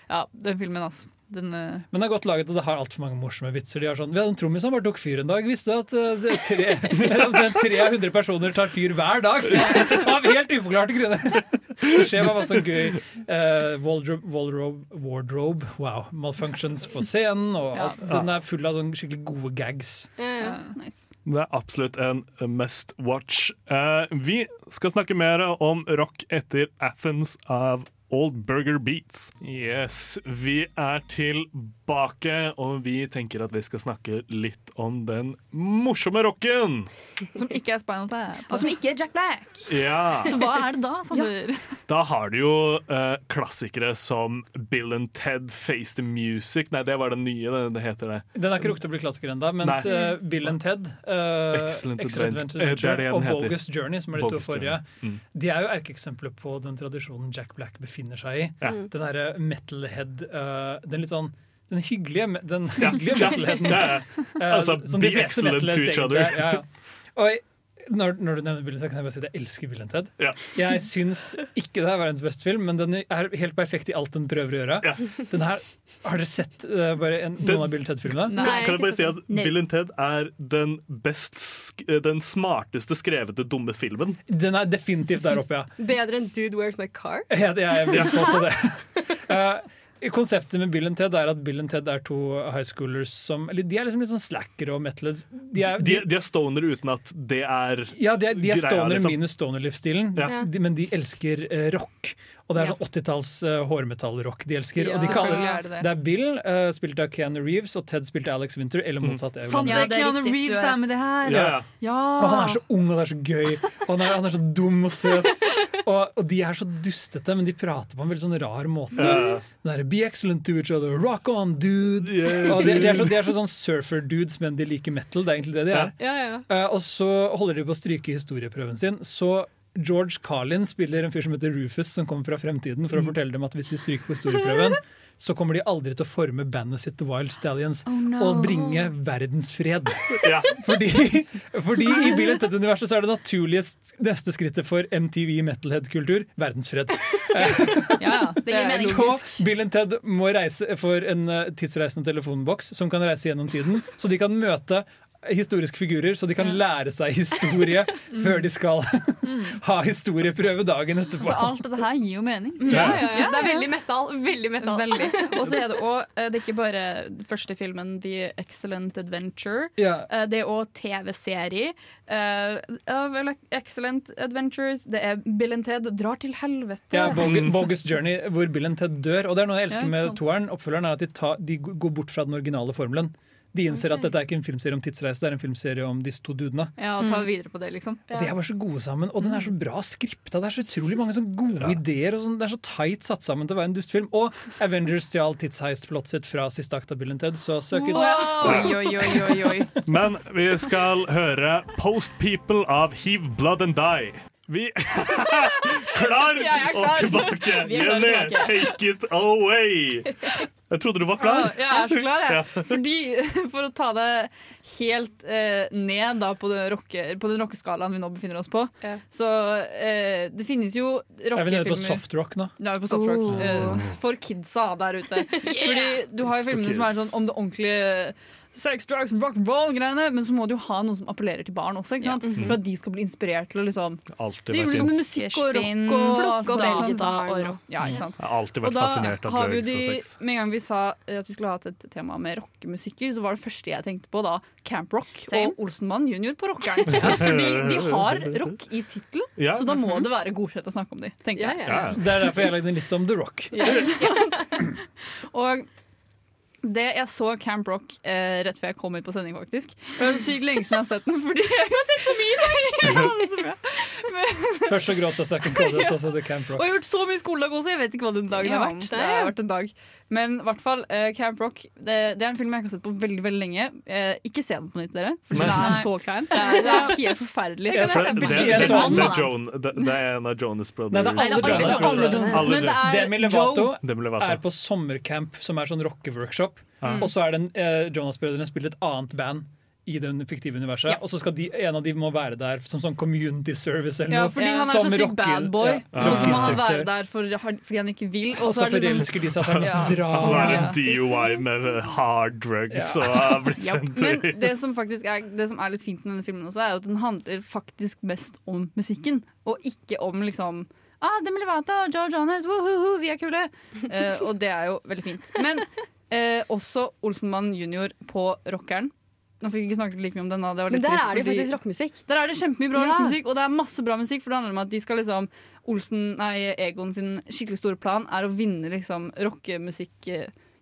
Ja, den filmen, altså. Den, eh, Men det er godt laget, og det har altfor mange morsomme vitser. De har sånn, Vi hadde en trommis som bare tok fyr en dag. Visste du at uh, tre, det er 300 personer tar fyr hver dag? Av helt uforklarte grunner! Det skjer bare masse gøy uh, wardrobe, wardrobe, wardrobe wow, malfunctions på scenen. Og alt. Den er full av sånn skikkelig gode gags. Nice. Det er absolutt en must watch. Uh, vi skal snakke mer om rock etter Athens av Old Burger Beats. Yes, vi er tilbake, og vi tenker at vi skal snakke litt om den morsomme rocken. som ikke er Spinal Tap. Og som ikke er Jack Black. Ja. Så hva er det da, Sander? Da har du jo eh, klassikere som Bill and Ted Face the Music. Nei, det var den nye, det, det heter det. Den har ikke rukket å bli klassiker ennå, mens Nei. eh, Bill and Ted, uh, Excellent Excellent Adventure. Adventure, det er det og heter. Bogus Journey, som er de to forrige, Mm. de er jo erkeeksempler på den tradisjonen Jack Black befinner seg i. Ja. Den derre metalhead uh, Den litt sånn den hyggelige, den hyggelige metalheaden. Ja, ja. Eh, Altså, som be excellent to each other. er. Ja, ja. Og når, når du nevner Bill Ted, kan jeg bare si at jeg elsker Bill Ted. Ja. Jeg syns ikke det er verdens beste film, men den er helt perfekt i alt den prøver å gjøre. Den her, har dere sett uh, bare en, noen av Bill Ted-filmene? kan, kan jeg bare si at Nei. Bill Ted er den, best, eh, den smarteste skrevete dumme filmen. Den er definitivt der oppe, ja. Bedre enn Dude Where's My Car? Ja, det jeg vil også det. Eh, konseptet med Bill and Ted er at Bill and Ted er to high schoolers som eller De er liksom litt sånn slackere og metalheads. De er, De, de er stoner uten at det er ja, de er, de er stoner liksom. minus stoner-livsstilen, Ja. de, men de elsker eh, rock. Og det er sånn 80-talls uh, hårmetallrock de elsker. Ja, og de kaller, er det det. det er Bill, uh, spilt av Keanu Reeves, og Ted spilte Alex Winter, eller motsatt. Mm. Sant, han. det er Keanu Reeves er med det her! Ja, ja. Ja. Og han er så ung og det er så gøy. Og han er, han er så dum og søt. Og, og de er så dustete, men de prater på en veldig sånn rar måte. Yeah. Den derre Be excellent to each other. Rock on, dude! Yeah, og de, de, er så, de er så sånn surfer-dudes, men de liker metal. Det er egentlig det de er. Ja, ja. Eh, og så holder de på å stryke historieprøven sin. Så George Carlin spiller en fyr som heter Rufus, som kommer fra fremtiden, for å fortelle dem at hvis de stryker på historieprøven, så kommer de aldri til å forme bandet sitt The Wild Stallions Oh, no. og bringe verdensfred. Ja. Fordi, fordi i Bill and Ted-universet så er det naturligst neste skrittet for MTV metalhead-kultur verdensfred. Ja. Så Bill and Ted må reise for en eh, tidsreisende telefonboks som kan reise gjennom tiden, så de kan møte historiske figurer, så de kan lære seg historie før de skal ha historieprøve dagen etterpå. Altså, alt dette her gir jo mening. Ja, ja, ja. Det er veldig metal. Veldig metal. Veldig. Og så er det òg Det er ikke bare første filmen The Excellent Adventure. Ja. Eh, Det er òg TV-serie eh, av Excellent Adventures. Det er Bill and Ted drar til helvete. Ja, Bogus, Bogus Journey, hvor Bill and Ted dør. Og det er noe jeg elsker Ja, med toeren, oppfølgeren, er at de, tar, de går bort fra den originale formelen. De innser at dette er ikke en filmserie om tidsreise, det er en filmserie om disse to dudene. Ja, og ta videre på det, liksom. Og De er bare så gode sammen, og den er så bra skripta. Det er så utrolig mange sånne gode ideer. Og sånn. Det er så tight satt sammen til å være en dustfilm. Og Avengers stjal tidsheist-plottet sitt fra siste akt av Bill and Ted, så søk ut. Oi, oi, oi, oi, oi. Men vi skal høre Post People av Heave Blood and Die. Vi Klar er og klar. tilbake! Jenny, take it away! Jeg trodde du var klar. Ja, jeg er så klar, jeg. Ja. Fordi, for å ta det helt eh, ned da, på, det rocke, på den rockeskalaen vi nå befinner oss på, så eh, det finnes jo Er vi nede rockefilmer på softrock nå? Ja, vi på softrock. Oh. Eh, for kidsa der ute. Fordi du har jo filmene som er sånn om det ordentlige sex, drugs rock and roll-greiene, men så må du jo ha noen som appellerer til barn også, ikke sant? Ja. Mhm. for at de skal bli inspirert til å liksom Alltid De driver med musikk og rock og plukk og velge sant? og rock. Ja, ikke sant? Jeg har alltid vært fascinert av har vi drugs og de, sex. Med en gang vi sa eh, at vi skulle ha hatt et tema med rockemusikker, så var det første jeg tenkte på da Camp Rock Same. og Olsenmann jr. på rockeren. Fordi de har rock i tittelen, Ja. så da må det være godkjent å snakke om de, tenker jeg. Det er derfor jeg lagde en liste om The Rock. Ja. Og Det Jeg så Camp Rock eh, rett før jeg kom hit på sending, faktisk. Det er så sykt lenge siden jeg har sett den. Fordi jeg har sett så mye i dag! Først så gråt jeg Second Codes, og så det Camp Og jeg har gjort så mye skoledag også, jeg vet ikke hva den dagen har vært. Det har vært en dag Men i hvert fall, eh, Camp Rock det, det er en film jeg ikke har sett på veldig veldig lenge. Eh, ikke se den på nytt, dere, for den er så klein. Det er, det er helt forferdelig. Ja, for det, det, Jeg det, det, er Joan, det, er en av Jonas Brothers. Nei, det er alle Jonas Brothers. Alle Men det er Demi Levato er på sommercamp, som er sånn rockeworkshop. Mm. Og så er den en, eh, Jonas-brødrene spiller et annet band i det fiktive universet. Og så skal de, en av de må være der som sånn community service eller Ja, noe. fordi han er Som så sykt rocker- bad boy, ja, og så må han være der for, fordi han ikke vil. Og så forelsker de seg, så Ja. Han er en DUI med hard drugs og har blitt Ja, sendt men det som faktisk er, det som er litt fint med denne filmen også, er at den handler faktisk mest om musikken, og ikke om liksom Ah, Demi Lovato, Joe Jonas, woohoo, vi er kule! Uh, og det er jo veldig fint. Men uh, også Olsenmann jr. på rockeren. Nå fikk vi ikke snakket like mye om den. da, Det var litt Men der trist, er det jo faktisk rockemusikk. Der er det kjempemye bra Ja. rockemusikk, og det er masse bra musikk. For det handler om at de skal liksom Olsen, nei, Egon sin skikkelig store plan er å vinne liksom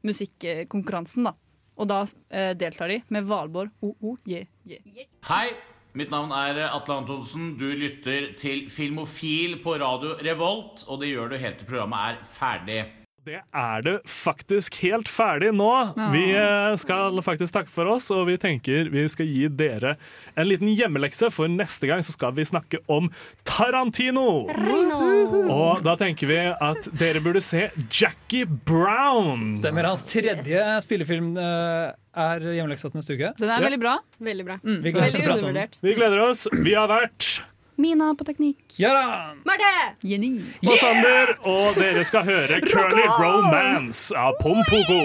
rockemusikkonkurransen, da. Og da eh, deltar de med Valborg o-o-je-je. Hei, mitt navn er Atle Antonsen. Du lytter til Filmofil på radio Revolt, og det gjør du helt til programmet er ferdig. Det er det faktisk helt ferdig nå. Vi eh, skal faktisk takke for oss, og vi tenker vi skal gi dere en liten hjemmelekse, for neste gang så skal vi snakke om Tarantino. Og da tenker vi at dere burde se Jackie Brown. Stemmer. Hans tredje spillefilm eh, er hjemmeleksa til neste uke. Den er Ja. veldig bra. Veldig bra. Vi gleder. Vi gleder oss. Vi har vært Mina på teknikk. Jaran! Marte! Jenny. og Sander, og dere skal høre Curly Romance av Pompoko.